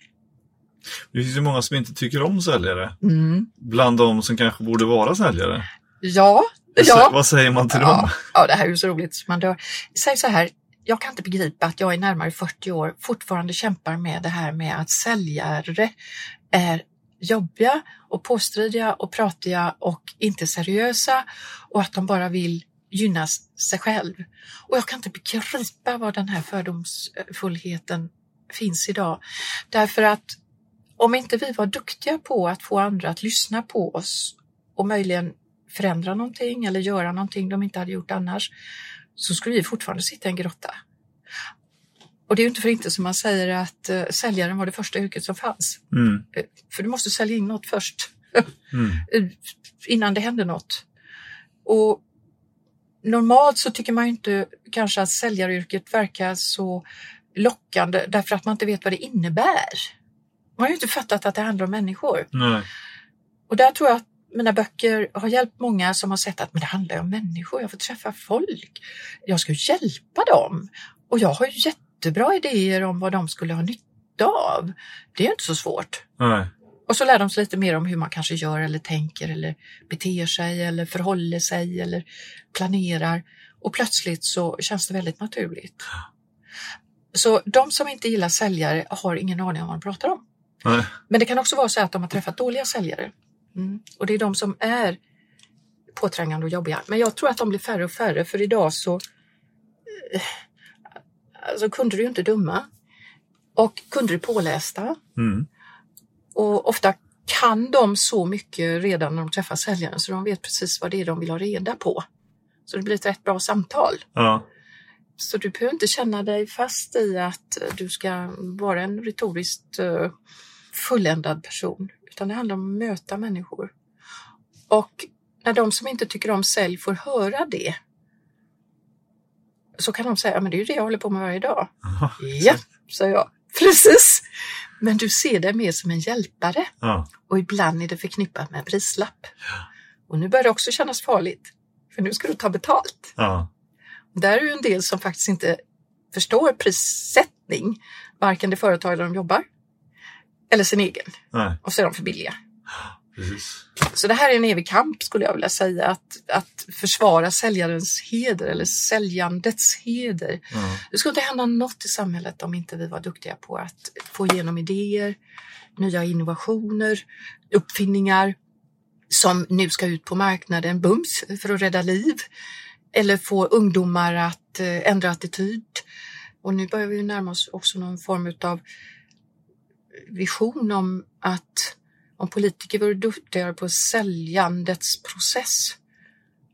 Det finns ju många som inte tycker om säljare. Mm. Bland de som kanske borde vara säljare. Ja, ja. Vad säger man till dem? Ja, ja, det här är ju så roligt så man dör. Säg så här, jag kan inte begripa att jag i närmare 40 år fortfarande kämpar med det här med att säljare är jobbiga och påstridiga och pratiga och inte seriösa och att de bara vill gynna sig själv. Och jag kan inte begripa var den här fördomsfullheten finns idag. Därför att om inte vi var duktiga på att få andra att lyssna på oss och möjligen förändra någonting eller göra någonting de inte hade gjort annars så skulle vi fortfarande sitta i en grotta. Och det är ju inte för inte som man säger att eh, säljaren var det första yrket som fanns. Mm. Eh, för du måste sälja in något först Mm. eh, innan det händer något. Och normalt så tycker man ju inte kanske att säljaryrket verkar så lockande därför att man inte vet vad det innebär. Man har ju inte fattat att det handlar om människor. Nej. Och där tror jag att mina böcker har hjälpt många som har sett att men det handlar om människor, jag får träffa folk. Jag ska hjälpa dem. Och jag har jättebra idéer om vad de skulle ha nytta av. Det är inte så svårt. Nej. Och så lär de sig lite mer om hur man kanske gör eller tänker eller beter sig eller förhåller sig eller planerar. Och plötsligt så känns det väldigt naturligt. Så de som inte gillar säljare har ingen aning om vad de pratar om. Nej. Men det kan också vara så att de har träffat dåliga säljare. Mm. Och det är de som är påträngande och jobbiga. Men jag tror att de blir färre och färre för idag så eh, alltså kunder är ju inte dumma. Och kunder är pålästa. Mm. Och ofta kan de så mycket redan när de träffar säljaren så de vet precis vad det är de vill ha reda på. Så det blir ett rätt bra samtal. Ja. Så du behöver inte känna dig fast i att du ska vara en retoriskt eh, fulländad person, utan det handlar om att möta människor. Och när de som inte tycker om sälj får höra det så kan de säga, ja, men det är ju det jag håller på med varje dag. Aha. Ja, säger jag. Precis. Men du ser det mer som en hjälpare Ja. och ibland är det förknippat med en prislapp. Och nu börjar det också kännas farligt, för nu ska du ta betalt. Ja. Där är ju en del som faktiskt inte förstår prissättning, varken det företag där de jobbar eller sin egen. Nej. Och så är de för billiga. Precis. Så det här är en evig kamp skulle jag vilja säga, att, att försvara säljarens heder eller säljandets heder. Ja. Det skulle inte hända något i samhället om inte vi var duktiga på att få igenom idéer, nya innovationer, uppfinningar som nu ska ut på marknaden bums för att rädda liv. Eller få ungdomar att eh, ändra attityd. Och nu börjar vi närma oss också någon form av vision om att om politiker vore duktigare på säljandets process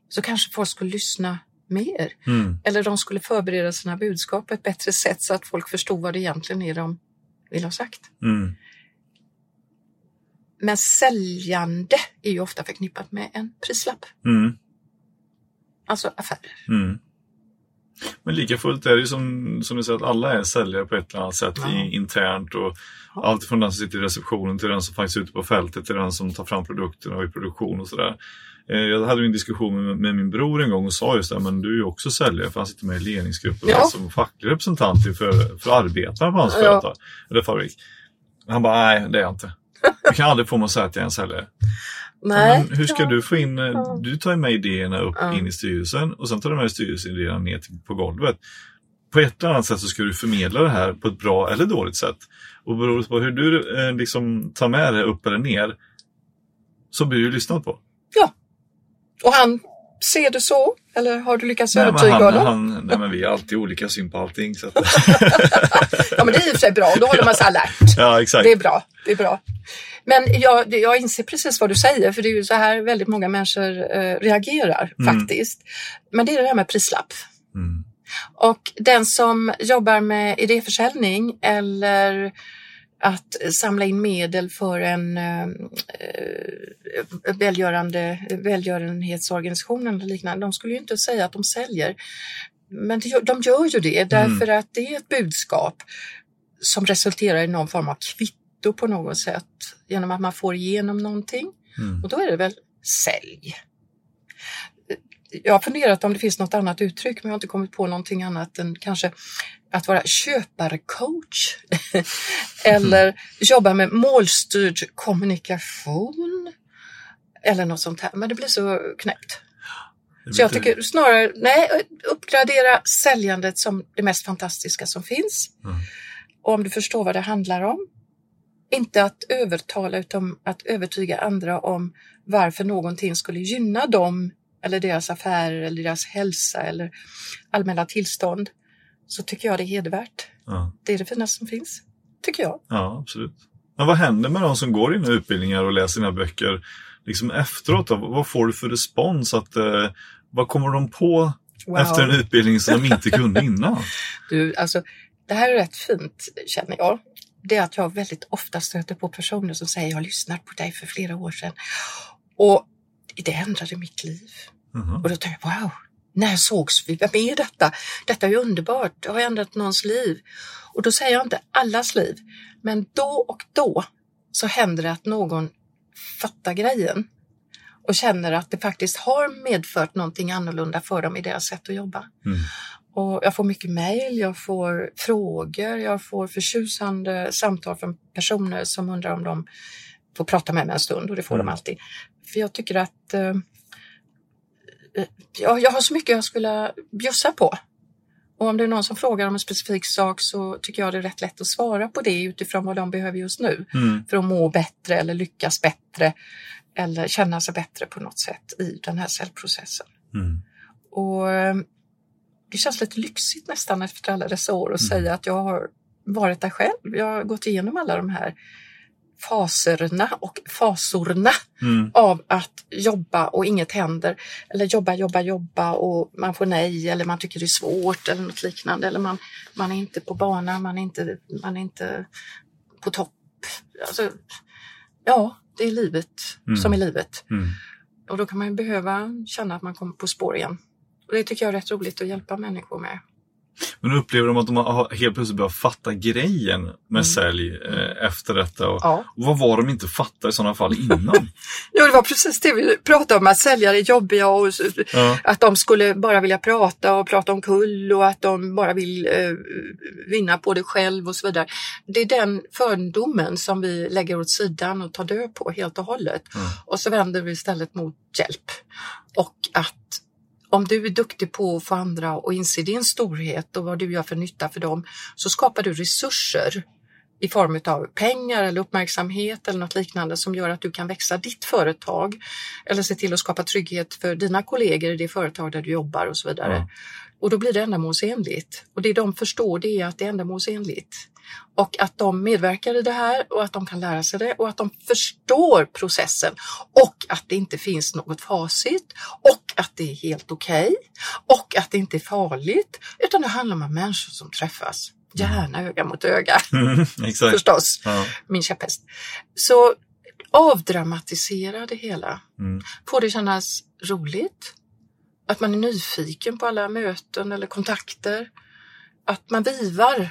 så kanske folk skulle lyssna mer. Mm. Eller de skulle förbereda sina budskap på ett bättre sätt så att folk förstod vad det egentligen är de vill ha sagt. Mm. Men säljande är ju ofta förknippat med en prislapp, Mm. alltså affärer. Men lika fullt är det ju som, som du säger att alla är säljare på ett eller annat sätt Ja. i, internt. Och Ja. Allt från den som sitter i receptionen till den som faktiskt är ute på fältet till den som tar fram produkterna och i produktion och sådär. Eh, Jag hade en diskussion med, med min bror en gång och sa just det, men du är ju också säljare för han sitter med i ledningsgruppen Ja. som facklig representant för, för arbetarna på hans Ja. företag, eller fabrik. Han bara, nej det är jag inte. Jag kan aldrig få mig att säga att jag är en säljare. Nej. Men hur ska ja. du få in, eh, Ja. du tar ju med idéerna upp Ja. in i styrelsen och sen tar du med styrelseidéerna ner till, på golvet. På ett eller annat sätt så ska du förmedla det här på ett bra eller dåligt sätt. Och beroende på hur du eh, liksom tar med det upp eller ner så blir du lyssnad på. Och han ser det så? Eller har du lyckats Nej, övertyga han, honom? han, nej, men vi har alltid olika syn på allting. Så att, Ja, men det är i och för sig bra. Då håller man sig alert. ja, exakt. Det är bra. Det är bra. Men jag, jag inser precis vad du säger, för det är ju så här väldigt många människor eh, reagerar Mm. faktiskt. Men det är det här med prislapp. Mm. Och den som jobbar med idéförsäljning eller att samla in medel för en eh, eh, välgörande, välgörenhetsorganisation eller liknande, de skulle ju inte säga att de säljer. Men de gör ju det därför att det är ett budskap som resulterar i någon form av kvitto på något sätt genom att man får igenom någonting. Mm. Och då är det väl sälj. Jag har funderat om det finns något annat uttryck men jag har inte kommit på någonting annat än kanske att vara köparcoach eller jobba med målstyrd kommunikation eller något sånt här. Men det blir så knäppt. Så jag tycker snarare, nej, uppgradera säljandet som det mest fantastiska som finns. Mm. Och om du förstår vad det handlar om. Inte att övertala utan att övertyga andra om varför någonting skulle gynna dem eller deras affärer eller deras hälsa eller allmänna tillstånd. Så tycker jag det är hedervärt. Ja. Det är det finaste som finns. Tycker jag. Ja, absolut. Men vad händer med de som går dina utbildningar och läser dina böcker liksom efteråt? Då? Vad får du för respons? Att, eh, vad kommer de på Wow. efter en utbildning som de inte kunde innan? Du, alltså, det här är rätt fint känner jag. Det är att jag väldigt ofta stöter på personer som säger jag har lyssnat på dig för flera år sedan och det ändrade mitt liv. Mhm. Och då tänker jag wow, när sågs vi? Vem är detta? Detta är ju underbart, det har ändrat någons liv. Och då säger jag inte allas liv, men då och då så händer det att någon fattar grejen och känner att det faktiskt har medfört någonting annorlunda för dem i deras sätt att jobba. Mm. Och jag får mycket mejl, jag får frågor, jag får förtjusande samtal från personer som undrar om de får prata med mig en stund och det får Mm. de alltid. För jag tycker att eh, jag, jag har så mycket jag skulle bjussa på. Och om det är någon som frågar om en specifik sak så tycker jag det är rätt lätt att svara på det utifrån vad de behöver just nu Mm. för att må bättre eller lyckas bättre eller känna sig bättre på något sätt i den här cellprocessen. Mm. Och eh, det känns lite lyxigt nästan efter alla dessa år att säga att jag har varit där själv. Jag har gått igenom alla de här faserna och fasorna Mm. av att jobba och inget händer. Eller jobba, jobba, jobba och man får nej eller man tycker det är svårt eller något liknande. Eller man, man är inte på banan, man är inte, man är inte på topp. Alltså, ja, det är livet Mm. som är livet. Mm. Och då kan man behöva känna att man kommer på spår igen. Och det tycker jag är rätt roligt att hjälpa människor med. Men upplever de att de har helt plötsligt börjat fatta grejen med Mm. sälj eh, efter detta? Och, Ja. och vad var de inte fattade i sådana fall innan? ja, det var precis det vi pratade om, att säljare är jobbiga och ja. att de skulle bara vilja prata och prata om kull och att de bara vill eh, vinna på det själv och så vidare. Det är den fördomen som vi lägger åt sidan och tar död på helt och hållet. Mm. Och så vänder vi istället mot hjälp. Och att om du är duktig på att få andra att inse din storhet och vad du gör för nytta för dem så skapar du resurser i form av pengar eller uppmärksamhet eller något liknande som gör att du kan växa ditt företag eller se till att skapa trygghet för dina kollegor i det företag där du jobbar och så vidare. Ja. Och då blir det ändamålsenligt. Och det de förstår det är att det är ändamålsenligt. Och att de medverkar i det här och att de kan lära sig det och att de förstår processen och att det inte finns något facit och att det är helt okej och att det inte är farligt utan det handlar om människor som träffas. Gärna öga mot öga Mm, förstås, Ja. min käpphäst. Så avdramatisera det hela. Mm. Få det kännas roligt. Att man är nyfiken på alla möten eller kontakter. Att man vivar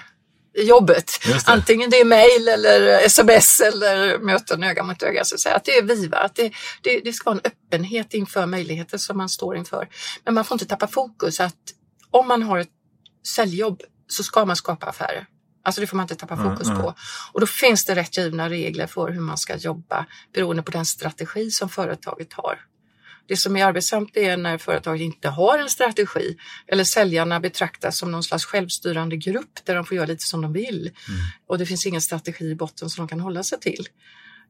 jobbet. Antingen det är mejl eller sms eller möten öga mot öga. Så att, säga. att det är viva, att det, det, det ska vara en öppenhet inför möjligheter som man står inför. Men man får inte tappa fokus att om man har ett säljjobb så ska man skapa affärer. Alltså det får man inte tappa Mm, fokus mm. på. Och då finns det rätt givna regler för hur man ska jobba beroende på den strategi som företaget har. Det som är arbetsamt är när företaget inte har en strategi eller säljarna betraktas som någon slags självstyrande grupp där de får göra lite som de vill. Och det finns ingen strategi i botten som de kan hålla sig till.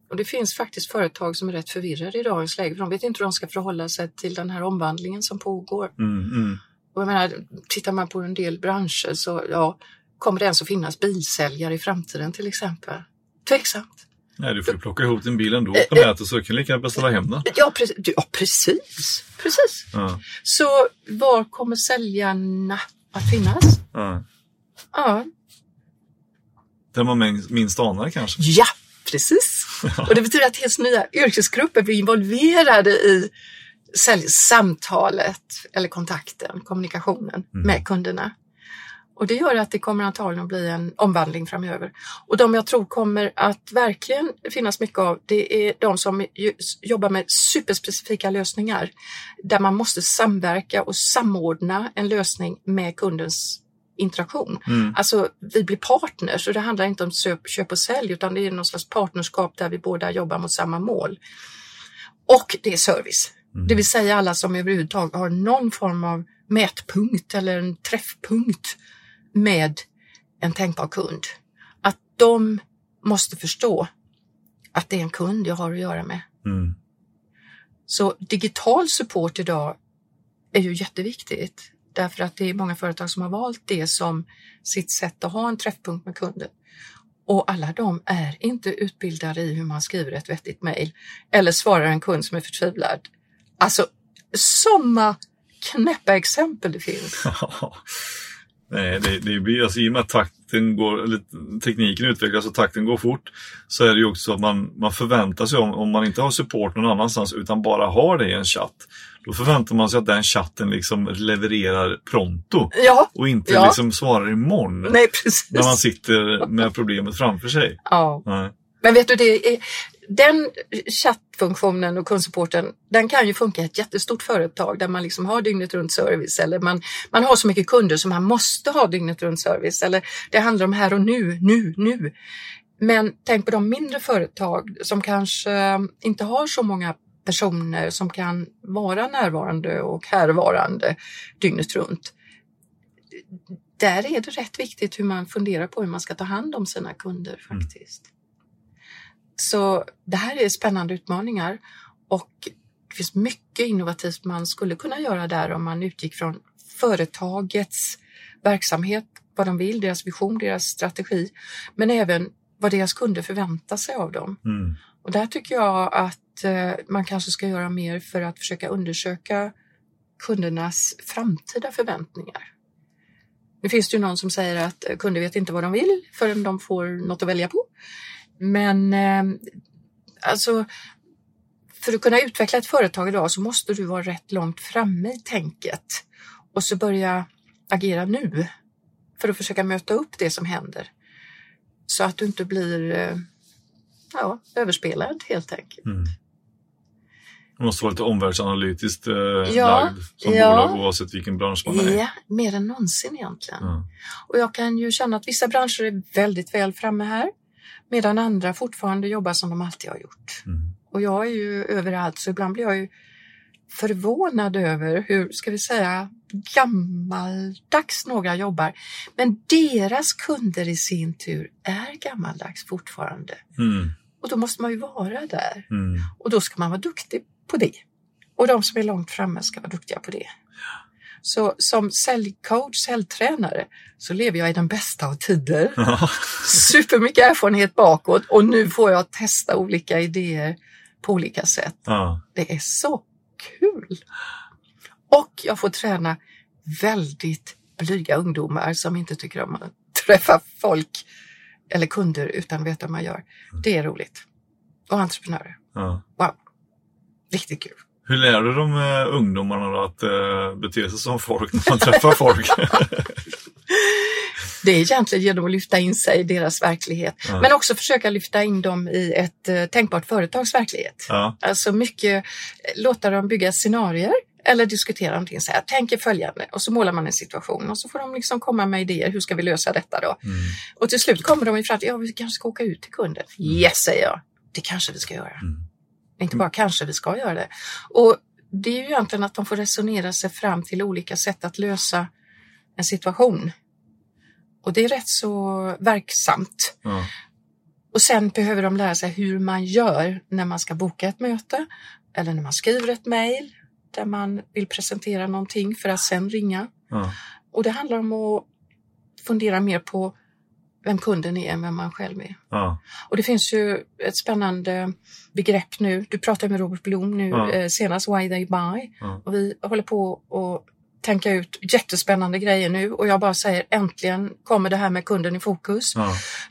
Och det finns faktiskt företag som är rätt förvirrade i dagens läge för de vet inte hur de ska förhålla sig till den här omvandlingen som pågår. Mm, mm. Och jag menar, tittar man på en del branscher så ja, kommer det ens att finnas bilsäljare i framtiden till exempel? Tveksamt. Nej, du får ju plocka ihop din bil ändå Eh, på nätet så du kan lika gärna beställa hem den. Ja, precis. Ja, precis. precis. Ja. Så var kommer säljarna att finnas? Ja. Ja, Där man minst- anar kanske. ja precis. Och det betyder att helt nya yrkesgrupper blir involverade i säljsamtalet eller kontakten, kommunikationen Mm. med kunderna. Och det gör att det kommer antagligen att bli en omvandling framöver. Och de jag tror kommer att verkligen finnas mycket av, det är de som jobbar med superspecifika lösningar. Där man måste samverka och samordna en lösning med kundens interaktion. Mm. Alltså vi blir partners och det handlar inte om köp och sälj utan det är någon slags partnerskap där vi båda jobbar mot samma mål. Och det är service. Mm. Det vill säga alla som överhuvudtaget har någon form av mätpunkt eller en träffpunkt med en tänkbar kund. Att de måste förstå att det är en kund jag har att göra med. Mm. Så digital support idag är ju jätteviktigt därför att det är många företag som har valt det som sitt sätt att ha en träffpunkt med kunden. Och alla de är inte utbildade i hur man skriver ett vettigt mejl eller svarar en kund som är förtvivlad. Alltså sådana knäppa exempel det finns. Nej, det, det blir alltså i och med att takten går, eller tekniken utvecklas och takten går fort så är det ju också så att man, man förväntar sig om, om man inte har support någon annanstans utan bara har det i en chatt. Då förväntar man sig att den chatten liksom levererar pronto Ja, och inte Ja. liksom svarar imorgon nej precis. när man sitter med problemet framför sig. Ja. Nej. Men vet du, det är, den chattfunktionen och kundsupporten, den kan ju funka i ett jättestort företag där man liksom har dygnet runt service eller man, man har så mycket kunder som man måste ha dygnet runt service eller det handlar om här och nu, nu, nu. Men tänk på de mindre företag som kanske inte har så många personer som kan vara närvarande och härvarande dygnet runt. Där är det rätt viktigt hur man funderar på hur man ska ta hand om sina kunder faktiskt. Mm. Så det här är spännande utmaningar och det finns mycket innovativt man skulle kunna göra där om man utgick från företagets verksamhet, vad de vill, deras vision, deras strategi, men även vad deras kunder förväntar sig av dem. Mm. Och där tycker jag att eh, man kanske ska göra mer för att försöka undersöka kundernas framtida förväntningar. Nu finns det ju någon som säger att kunder vet inte vad de vill förrän de får något att välja på. Men eh, alltså, för att kunna utveckla ett företag idag så måste du vara rätt långt framme i tänket och så börja agera nu för att försöka möta upp det som händer. Så att du inte blir eh, ja, överspelad helt enkelt. Mm. Det måste vara lite omvärldsanalytiskt eh, ja, lagd som ja, bolag oavsett vilken bransch man är Ja, mer än någonsin egentligen. Mm. Och jag kan ju känna att vissa branscher är väldigt väl framme här medan andra fortfarande jobbar som de alltid har gjort. Mm. Och jag är ju överallt så ibland blir jag ju förvånad över hur, ska vi säga, gammaldags några jobbar. Men deras kunder i sin tur är gammaldags fortfarande. Mm. Och då måste man ju vara där. Mm. Och då ska man vara duktig på det. Och de som är långt framme ska vara duktiga på det. Så som säljcoach, säljtränare, så lever jag i den bästa av tider. Supermycket erfarenhet bakåt och nu får jag testa olika idéer på olika sätt. Ja. Det är så kul! Och jag får träna väldigt blyga ungdomar som inte tycker om att träffa folk eller kunder utan veta vad man gör. Det är roligt. Och entreprenörer. Ja. Wow! Riktigt kul. Hur lär du de uh, ungdomarna att uh, bete sig som folk när man träffar folk? det är egentligen genom att lyfta in sig i deras verklighet. Ja. Men också försöka lyfta in dem i ett uh, tänkbart företags verklighet. Ja. Alltså mycket, låta dem bygga scenarier eller diskutera någonting. Så här, tänker följande och så målar man en situation och så får de liksom komma med idéer. Hur ska vi lösa detta då? Mm. Och till slut kommer de fram till, ja vi kanske ska åka ut till kunden. Mm. Yes, säger jag. Det kanske vi ska göra. Mm. Inte bara kanske vi ska göra det. Och det är ju egentligen att de får resonera sig fram till olika sätt att lösa en situation. Och det är rätt så verksamt. Ja. Och sen behöver de lära sig hur man gör när man ska boka ett möte eller när man skriver ett mejl där man vill presentera någonting för att sen ringa. Ja. Och det handlar om att fundera mer på vem kunden är än vem man själv är. Ja. Och det finns ju ett spännande begrepp nu. Du pratade med Robert Blom nu ja. eh, senast, Why They Buy. Ja. Och vi håller på att tänka ut jättespännande grejer nu och jag bara säger äntligen kommer det här med kunden i fokus.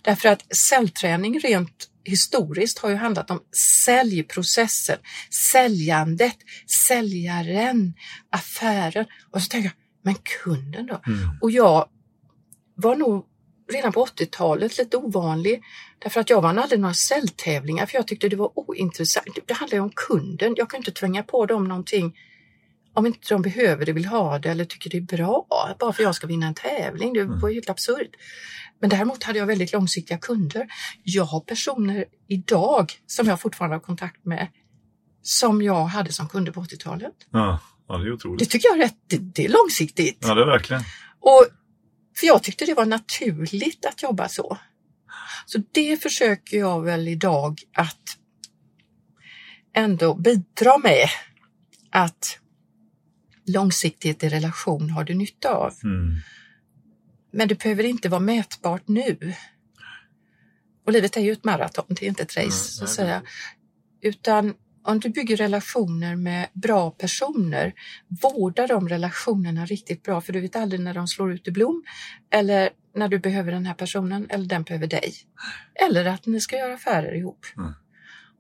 Därför att säljträning rent historiskt har ju handlat om säljprocessen, säljandet, säljaren, affären. Och så tänker jag, men kunden då? Mm. Och jag var nog redan på 80-talet lite ovanlig. Därför att jag vann aldrig några säljtävlingar för jag tyckte det var ointressant. Det handlar ju om kunden. Jag kan inte tvinga på dem någonting om inte de behöver det, vill ha det eller tycker det är bra bara för jag ska vinna en tävling. Det var ju helt absurt. Men däremot hade jag väldigt långsiktiga kunder. Jag har personer idag som jag fortfarande har kontakt med som jag hade som kunder på 80-talet. Ja, ja, det är otroligt. Det tycker jag är rätt, det, det är långsiktigt. Ja, det är verkligen. Och för jag tyckte det var naturligt att jobba så. Så det försöker jag väl idag att ändå bidra med att långsiktighet i relation har du nytta av. Mm. Men det behöver inte vara mätbart nu. Och livet är ju ett maraton, det är inte ett race mm, så att säga. Utan om du bygger relationer med bra personer, vårda de relationerna riktigt bra för du vet aldrig när de slår ut i blom eller när du behöver den här personen eller den behöver dig. Eller att ni ska göra affärer ihop. Mm.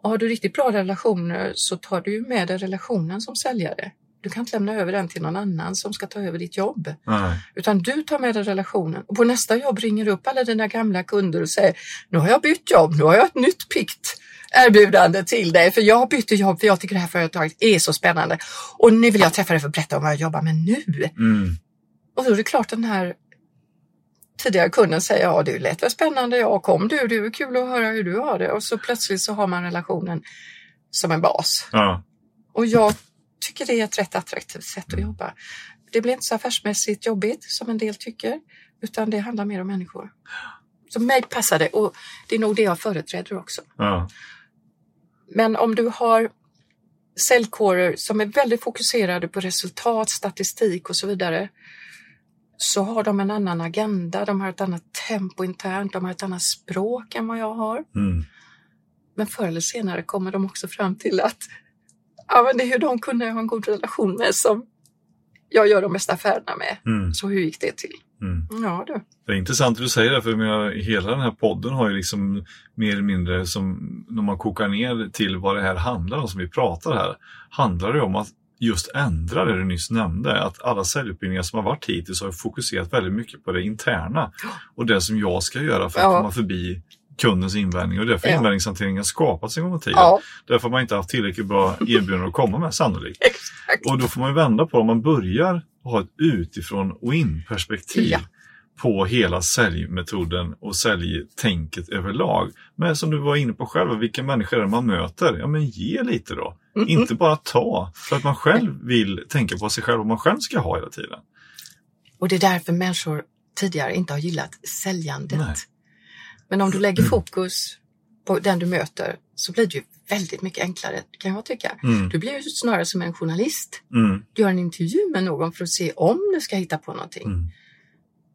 Och har du riktigt bra relationer så tar du med dig relationen som säljare. Du kan inte lämna över den till någon annan som ska ta över ditt jobb. Nej. Utan du tar med dig relationen och på nästa jobb ringer du upp alla dina gamla kunder och säger nu har jag bytt jobb, nu har jag ett nytt pikt erbjudande till dig för jag bytte jobb för jag tycker det här företaget är så spännande och nu vill jag träffa dig för att berätta om vad jag jobbar med nu. Mm. Och då är det klart den här tidigare kunden säger ja det lät väl spännande, ja kom du, det är kul att höra hur du har det och så plötsligt så har man relationen som en bas. Ja. Och jag tycker det är ett rätt attraktivt sätt att jobba. Det blir inte så affärsmässigt jobbigt som en del tycker, utan det handlar mer om människor. Så mig passar det och det är nog det jag företräder också. Ja. Men om du har säljkårer som är väldigt fokuserade på resultat, statistik och så vidare så har de en annan agenda, de har ett annat tempo internt, de har ett annat språk än vad jag har. Mm. Men förr eller senare kommer de också fram till att ja, men det är ju de kunder jag har en god relation med som jag gör de bästa affärerna med. Mm. Så hur gick det till? Mm. Ja du. Det är intressant att du säger det, för jag hela den här podden har ju liksom mer eller mindre som när man kokar ner till vad det här handlar om, som vi pratar här, handlar det om att just ändra det du nyss nämnde, att alla säljutbildningar som har varit hittills har fokuserat väldigt mycket på det interna och det som jag ska göra för att Ja. komma förbi kundens invändning och därför Ja. invändningshanteringen har skapats en gång i tiden. Ja, Därför har man inte haft tillräckligt bra erbjudanden att komma med sannolikt. exakt. Och då får man ju vända på det. Om man börjar ha ett utifrån och in perspektiv Ja. på hela säljmetoden och säljtänket överlag. Men som du var inne på själv, vilka människor är det man möter? Ja, men ge lite då. Mm. Inte bara ta, för att man själv vill tänka på sig själv vad man själv ska ha hela tiden. Och det är därför människor tidigare inte har gillat säljandet. Nej. Men om du lägger fokus på den du möter så blir det ju väldigt mycket enklare kan jag tycka. Mm. Du blir ju snarare som en journalist. Mm. Du gör en intervju med någon för att se om du ska hitta på någonting. Mm.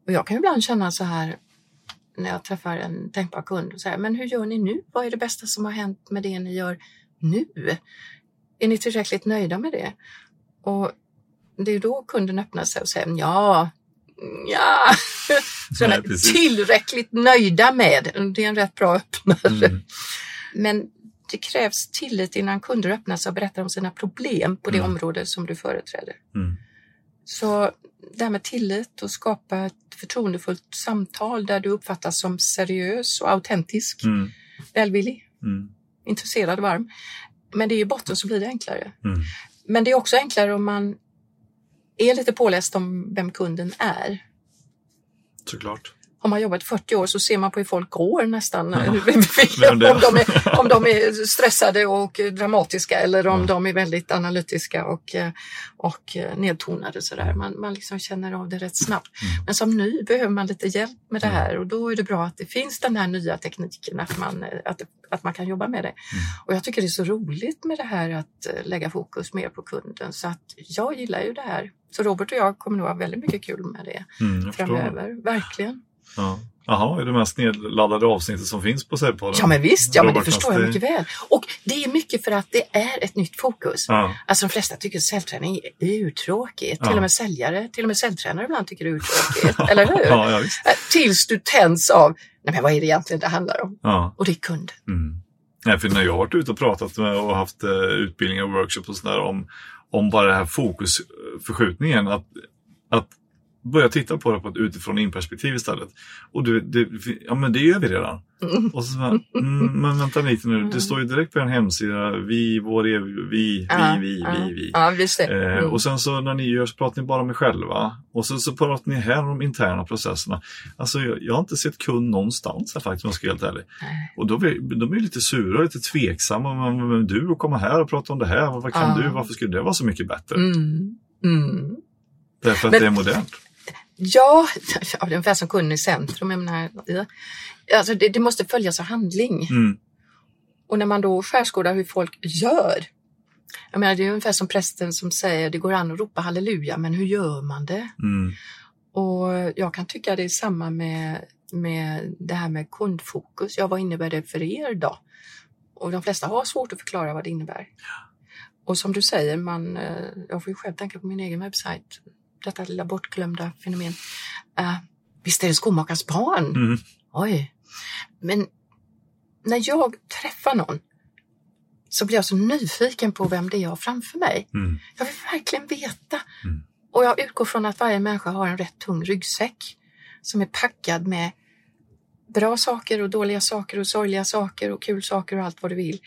Och jag kan ibland känna så här när jag träffar en tänkbar kund och säger, men hur gör ni nu? Vad är det bästa som har hänt med det ni gör nu? Är ni tillräckligt nöjda med det? Och det är då kunden öppnar sig och säger, ja, ja, så Nej, är precis. tillräckligt nöjda med. Det är en rätt bra öppnare. Mm. Men det krävs tillit innan kunder öppnar sig och berättar om sina problem på det Mm. område som du företräder. Mm. Så det här med tillit och skapa ett förtroendefullt samtal där du uppfattas som seriös och autentisk, Mm. välvillig, Mm. intresserad, varm. Men det är i botten så blir det enklare. Mm. Men det är också enklare om man är lite påläst om vem kunden är. Såklart. Har man jobbat 40 år så ser man på hur folk går nästan. Ja. om, de är, om de är stressade och dramatiska eller om Ja. de är väldigt analytiska och, eh, och eh, nedtonade. Sådär. Man, man liksom känner av det rätt snabbt. Mm. Men som ny behöver man lite hjälp med det Mm. här och då är det bra att det finns den här nya tekniken, att man, eh, att, att man kan jobba med det. Mm. Och jag tycker det är så roligt med det här att lägga fokus mer på kunden så att jag gillar ju det här. Så Robert och jag kommer nog ha väldigt mycket kul med det Mm, framöver, verkligen. Ja. Jaha, är det mest nedladdade avsnittet som finns på Säljpodden? Ja men visst, ja, men det förstår jag mycket väl. Och det är mycket för att det är ett nytt fokus. Ja. Alltså de flesta tycker säljträning är urtråkigt. Ja. Till och med säljare, till och med säljtränare ibland tycker det är urtråkigt. eller hur? Ja, ja, visst. Eh, Tills du tänds av, nej men vad är det egentligen det handlar om? Ja. Och det är kund. Mm. Nej, för när jag har varit ute och pratat med och haft eh, utbildningar och workshops och sådär om, om bara den här fokusförskjutningen. Att, att börja titta på det på ett utifrån in perspektiv istället. Och det, det, ja men det gör vi redan. Mm. Och så, bara, mm, men vänta lite nu, det står ju direkt på en hemsida, vi, vår, ev- vi, Ja, vi, vi, ja. vi, vi. Ja, visst. Eh, Mm. och sen så när ni gör så pratar ni bara med själva. Och så, så pratar ni här om de interna processerna. Alltså jag, jag har inte sett kund någonstans här faktiskt om jag ska vara helt ärlig. Och då blir, de är lite sura, lite tveksamma. Men, men du och komma här och prata om det här, vad kan Ja. du? Varför skulle det vara så mycket bättre? Mm. Mm. Därför att Men- det är modernt. Ja, ja, det är ungefär som kunden i centrum. Jag menar, ja. alltså det, det måste följas av handling. Mm. Och när man då skärskådar hur folk gör. Jag menar, det är ungefär som prästen som säger det går an att ropa halleluja, men hur gör man det? Mm. Och jag kan tycka det är samma med, med det här med kundfokus. Ja, vad innebär det för er då? Och de flesta har svårt att förklara vad det innebär. Och som du säger, man, eh, jag får ju själv tänka på min egen webbsajt, detta lilla bortglömda fenomen. Uh, visst är det skomakarens barn? Mm. Oj. Men när jag träffar någon så blir jag så nyfiken på vem det är jag har framför mig. Mm. Jag vill verkligen veta. Mm. Och jag utgår från att varje människa har en rätt tung ryggsäck som är packad med bra saker och dåliga saker och sorgliga saker och kul saker och allt vad du vill.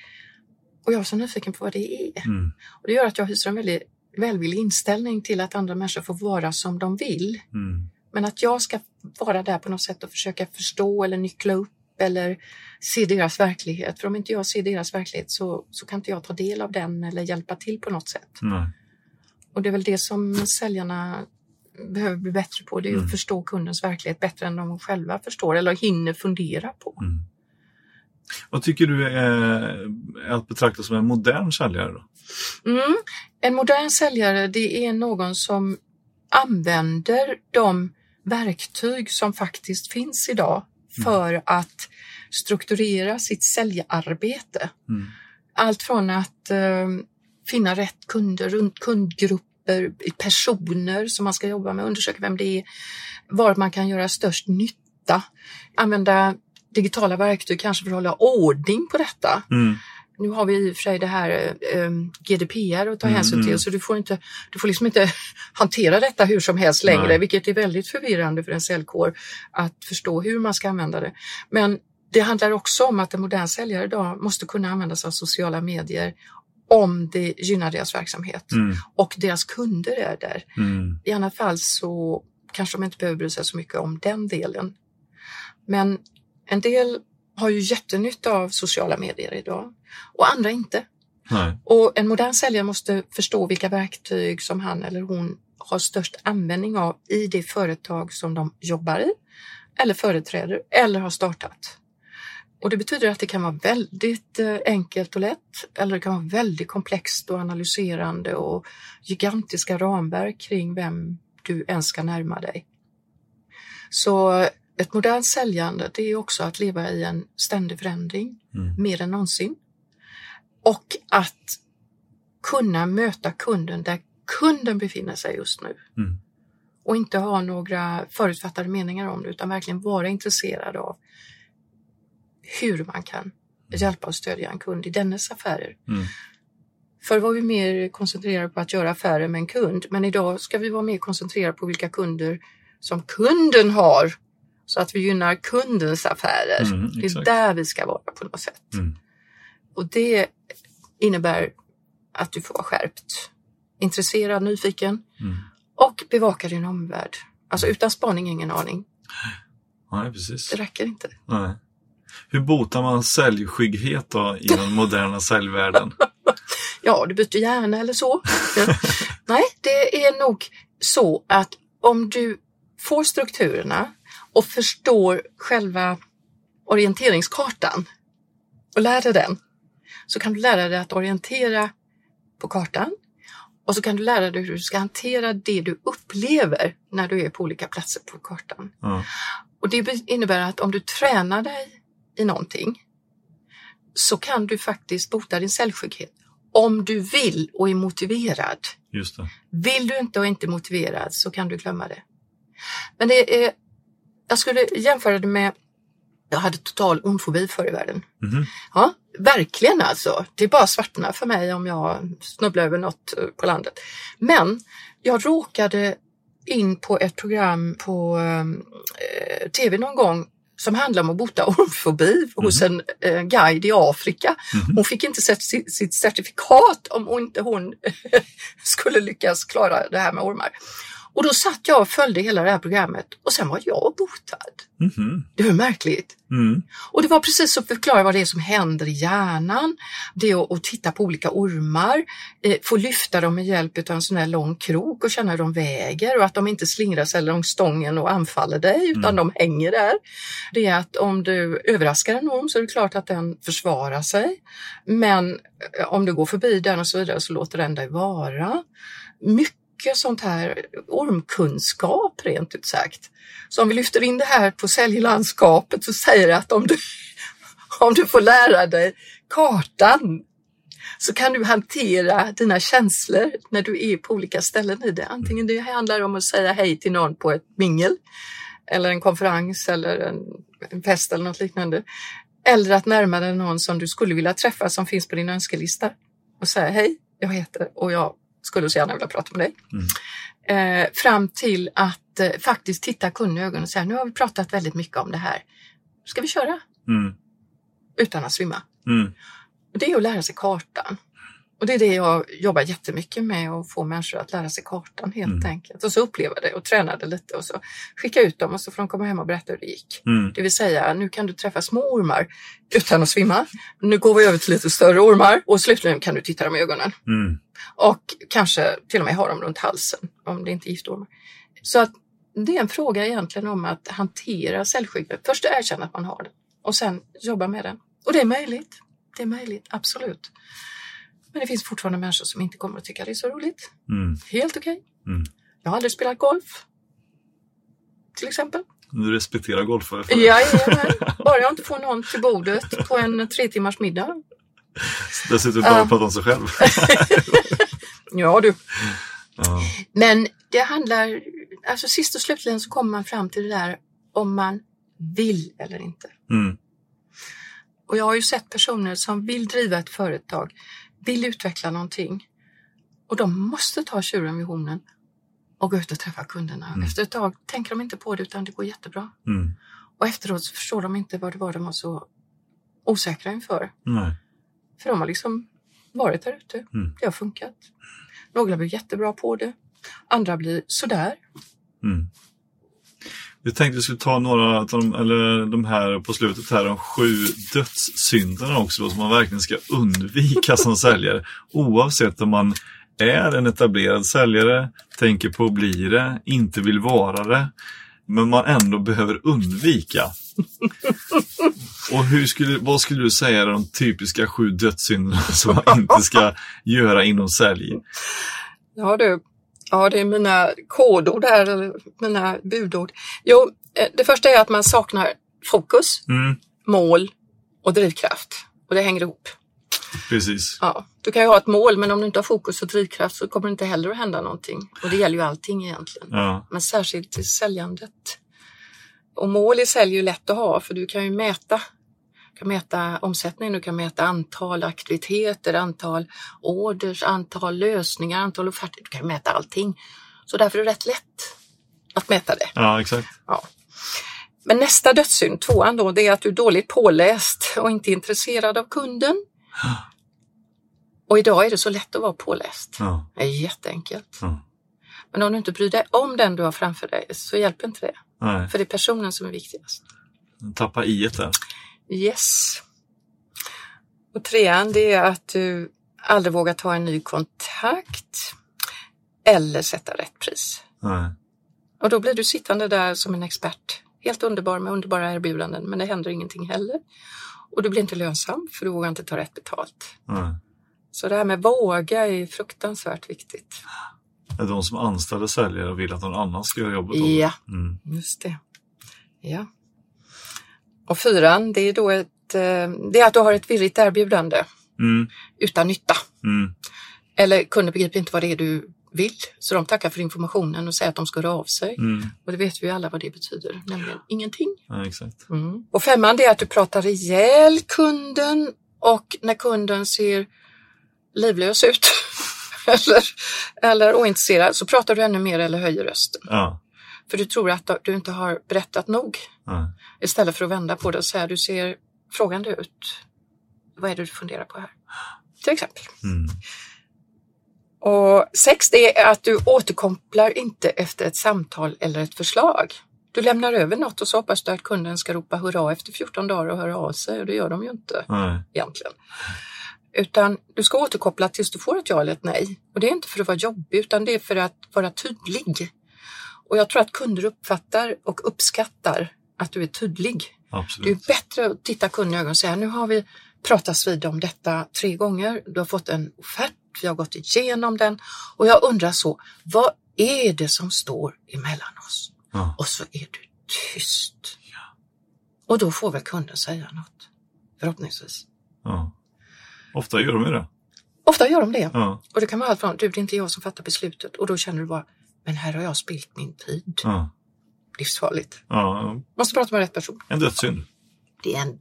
Och jag är så nyfiken på vad det är. Mm. Och det gör att jag hyser en väldigt välvillig inställning till att andra människor får vara som de vill. Mm. Men att jag ska vara där på något sätt och försöka förstå eller nyckla upp eller se deras verklighet. För om inte jag ser deras verklighet så, så kan inte jag ta del av den eller hjälpa till på något sätt. Nej. Och det är väl det som säljarna behöver bli bättre på. Det är Mm. att förstå kundens verklighet bättre än de själva förstår eller hinner fundera på. Mm. Vad tycker du är, är att betrakta som en modern säljare? Då? Mm. En modern säljare det är någon som använder de verktyg som faktiskt finns idag för att strukturera sitt säljarbete. Mm. Allt från att eh, finna rätt kunder, runt kundgrupper, personer som man ska jobba med, undersöka vem det är, var man kan göra störst nytta, använda digitala verktyg kanske för att hålla ordning på detta. Mm. Nu har vi i och för sig det här eh, GDPR att ta Mm, hänsyn till mm. så du får, inte, du får liksom inte hantera detta hur som helst längre, Nej. vilket är väldigt förvirrande för en säljkår att förstå hur man ska använda det. Men det handlar också om att en modern säljare idag måste kunna använda sig av sociala medier om det gynnar deras verksamhet Mm. och deras kunder är där. Mm. I annat fall så kanske de inte behöver bry sig så mycket om den delen. Men en del har ju jättenytta av sociala medier idag och andra inte. Nej. Och en modern säljare måste förstå vilka verktyg som han eller hon har störst användning av i det företag som de jobbar i eller företräder eller har startat. Och det betyder att det kan vara väldigt eh, enkelt och lätt eller det kan vara väldigt komplext och analyserande och gigantiska ramverk kring vem du ens ska närma dig. Så ett modernt säljande det är också att leva i en ständig förändring Mm. mer än någonsin. Och att kunna möta kunden där kunden befinner sig just nu. Mm. Och inte ha några förutfattade meningar om det utan verkligen vara intresserad av hur man kan hjälpa och stödja en kund i dennes affärer. Mm. Förr var vi mer koncentrerade på att göra affärer med en kund men idag ska vi vara mer koncentrerade på vilka kunder som kunden har så att vi gynnar kundens affärer. Mm, det är där vi ska vara på något sätt. Mm. Och det innebär att du får vara skärpt, intresserad, nyfiken Mm. och bevaka din omvärld. Alltså utan spaning ingen aning. Nej, precis. Det räcker inte. Nej. Hur botar man säljskygghet då i den moderna säljvärlden? Ja, du byter hjärna eller så. Nej, det är nog så att om du får strukturerna och förstår själva orienteringskartan och lär dig den, så kan du lära dig att orientera på kartan och så kan du lära dig hur du ska hantera det du upplever när du är på olika platser på kartan. Ja. Och det innebär att om du tränar dig i någonting så kan du faktiskt bota din säljskygghet. Om du vill och är motiverad. Vill du inte och är inte motiverad så kan du glömma det. Men det är, jag skulle jämföra det med, jag hade total ormfobi förr i världen. Mhm. Ja, verkligen alltså. Det är bara svartna för mig om jag snubblar över något eh, på landet. Men jag råkade in på ett program på eh, tv någon gång som handlar om att bota ormfobi hos en eh, guide i Afrika. Mhm. Hon fick inte sitt, sitt certifikat om inte hon skulle lyckas klara det här med ormar. Och då satt jag och följde hela det här programmet och sen var jag botad. Mhm. Det var märkligt. Mm. Och det var precis att förklara vad det är som händer i hjärnan. Det är att, att titta på olika ormar, eh, få lyfta dem med hjälp av en sån här lång krok och känna hur de väger och att de inte slingrar sig längs stången och anfaller dig utan Mm. de hänger där. Det är att om du överraskar en orm så är det klart att den försvarar sig. Men eh, om du går förbi den och så vidare så låter den dig vara. Mycket sånt här ormkunskap rent ut sagt. Så om vi lyfter in det här på säljlandskapet så säger det att om du, om du får lära dig kartan så kan du hantera dina känslor när du är på olika ställen i det. Antingen det handlar om att säga hej till någon på ett mingel eller en konferens eller en, en fest eller något liknande. Eller att närma dig någon som du skulle vilja träffa som finns på din önskelista och säga hej, jag heter och jag skulle så gärna vilja prata med dig. Eh, fram till att eh, faktiskt titta kunden i ögonen och säga nu har vi pratat väldigt mycket om det här. ska vi köra? Mm. Utan att svimma. Mm. Och det är att lära sig kartan. Och det är det jag jobbar jättemycket med, att få människor att lära sig kartan helt Mm. enkelt. Och så uppleva det och träna det lite och så skicka ut dem och så får de komma hem och berätta hur det gick. Mm. Det vill säga, nu kan du träffa små ormar utan att svimma. Nu går vi över till lite större ormar och slutligen kan du titta dem i ögonen. Mm. Och kanske till och med ha dem runt halsen om det inte är giftormar. Så att det är en fråga egentligen om att hantera cellskyddet. Först erkänna att man har det och sen jobba med den. Och det är möjligt. Det är möjligt, absolut. Men det finns fortfarande människor som inte kommer att tycka det är så roligt. Mm. Helt okej. Mm. Jag har aldrig spelat golf. Till exempel. Du respekterar golfare för det. Jajamän. Bara jag inte får någon till bordet på en tre timmars middag. Dessutom bara Ja. prata om sig själv. Ja du. Ja. Men det handlar, alltså sist och slutligen så kommer man fram till det där om man vill eller inte. Mm. Och jag har ju sett personer som vill driva ett företag, vill utveckla någonting och de måste ta tjuren vid hornen och gå ut och träffa kunderna. Mm. Efter ett tag tänker de inte på det utan det går jättebra. Mm. Och efteråt så förstår de inte vad det var de var så osäkra inför. Nej. För de har liksom varit där ute. Mm. Det har funkat. Några blir jättebra på det. Andra blir sådär. Mm. Vi tänkte vi skulle ta några av de, eller de här på slutet här, de sju dödssynderna också då, som man verkligen ska undvika som säljare. Oavsett om man är en etablerad säljare, tänker på att bli det, inte vill vara det, men man ändå behöver undvika. Och hur skulle, vad skulle du säga är de typiska sju dödssynderna som man inte ska göra inom sälj? Ja du, ja det är mina kodord här, eller mina budord. Jo, eh, det första är att man saknar fokus, Mm, mål och drivkraft. Och det hänger ihop. precis. Ja, du kan ju ha ett mål men om du inte har fokus och drivkraft så kommer det inte heller att hända någonting. Och det gäller ju allting egentligen. Ja. Men särskilt i säljandet. Och mål i sälj är ju lätt att ha för du kan ju mäta. Kan mäta omsättning, du kan mäta antal aktiviteter, antal orders, antal lösningar, antal offerter. Du kan mäta allting. Så därför är det rätt lätt att mäta det. ja, exakt. Ja. Men nästa dödssynd, tvåan då, det är att du är dåligt påläst och inte intresserad av kunden. Och idag är det så lätt att vara påläst. Ja. Det är jätteenkelt. Ja. Men om du inte bryr dig om den du har framför dig så hjälper inte det. Nej, För det är personen som är viktigast. tappa i där. Yes. Och trean, det är att du aldrig vågar ta en ny kontakt eller sätta rätt pris. Nej. Och då blir du sittande där som en expert. Helt underbar med underbara erbjudanden, men det händer ingenting heller. Och du blir inte lönsam för du vågar inte ta rätt betalt. Nej. Så det här med våga är fruktansvärt viktigt. Det är de som anställer säljare och vill att någon annan ska göra jobbet. Ja, Mm. just det. Ja. Och fyran, det är då ett, eh, det är att du har ett virrigt erbjudande Mm. utan nytta. Mm. Eller kunder begriper inte vad det är du vill, så de tackar för informationen och säger att de ska höra av sig. Mm. Och det vet vi alla vad det betyder, nämligen ingenting. Ja, exakt. Mm. Och femman det är att du pratar ihjäl kunden och när kunden ser livlös ut eller, eller ointresserad så pratar du ännu mer eller höjer rösten. Ja. För du tror att du inte har berättat nog. Nej. Istället för att vända på det och säga du ser frågande ut. Vad är det du funderar på här? Till exempel. Mm. Och sex det är att du återkopplar inte efter ett samtal eller ett förslag. Du lämnar över något och så hoppas du att kunden ska ropa hurra efter 14 dagar och höra av sig och det gör de ju inte Nej. egentligen. Utan du ska återkoppla tills du får ett ja eller ett nej. Och det är inte för att vara jobbig utan det är för att vara tydlig. Och jag tror att kunder uppfattar och uppskattar att du är tydlig. Det är Absolut. bättre att titta kunden i ögonen och säga nu har vi pratats vid om detta tre gånger. Du har fått en offert, vi har gått igenom den och jag undrar så, vad är det som står emellan oss? Ja. Och så är du tyst. Och då får väl kunden säga något, förhoppningsvis. Ja. Ofta gör de det. Ofta gör de det. Ja. Och det kan vara allt från, du det är inte jag som fattar beslutet och då känner du bara, men här har jag spilt min tid. Ja. Livsfarligt. ja. Måste prata med rätt person. En dödssynd. Det är en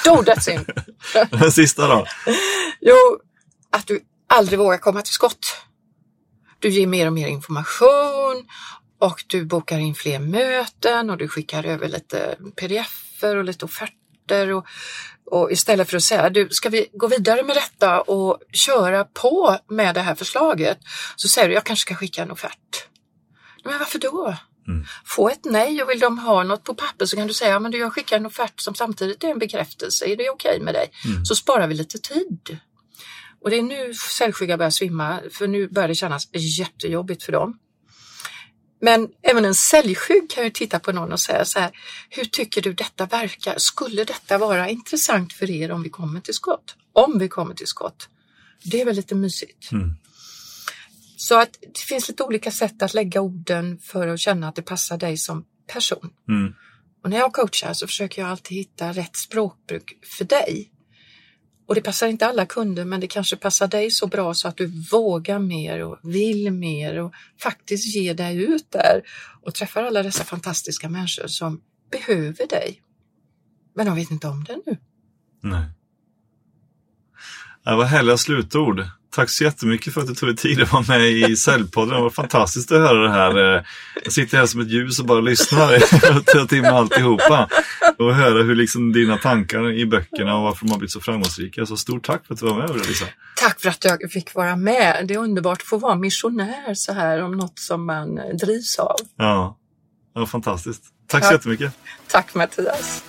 stor dödssynd. Den sista då? Jo, att du aldrig vågar komma till skott. Du ger mer och mer information och du bokar in fler möten och du skickar över lite pdf pdf-er och lite offerter och, och istället för att säga du, ska vi gå vidare med detta och köra på med det här förslaget så säger du jag kanske ska skicka en offert. Men varför då? Mm. Få ett nej och vill de ha något på papper så kan du säga men du, jag skickar en offert som samtidigt är en bekräftelse. Är det okej okay med dig? Mm. Så sparar vi lite tid. Och det är nu säljskygga börjar svimma för nu börjar det kännas jättejobbigt för dem. Men även en säljskygg kan ju titta på någon och säga så här, hur tycker du detta verkar? Skulle detta vara intressant för er om vi kommer till skott? Om vi kommer till skott. Det är väl lite mysigt. Mm. Så att det finns lite olika sätt att lägga orden för att känna att det passar dig som person. Mm. Och när jag coachar så försöker jag alltid hitta rätt språkbruk för dig. Och det passar inte alla kunder men det kanske passar dig så bra så att du vågar mer och vill mer och faktiskt ger dig ut där och träffar alla dessa fantastiska människor som behöver dig. Men de vet inte om det nu. Nej. Det var härliga slutord. Tack så jättemycket för att du tog dig tid att vara med i Säljpodden. Det var fantastiskt att höra det här. Jag sitter här som ett ljus och bara lyssnar till mig alltihopa. Och höra hur liksom dina tankar i böckerna och varför de har blivit så framgångsrika. Så stort tack för att du var med Lisa. Tack för att jag fick vara med. Det är underbart att få vara missionär så här om något som man drivs av. Ja, det var fantastiskt. Tack, tack. så jättemycket. Tack Mattias.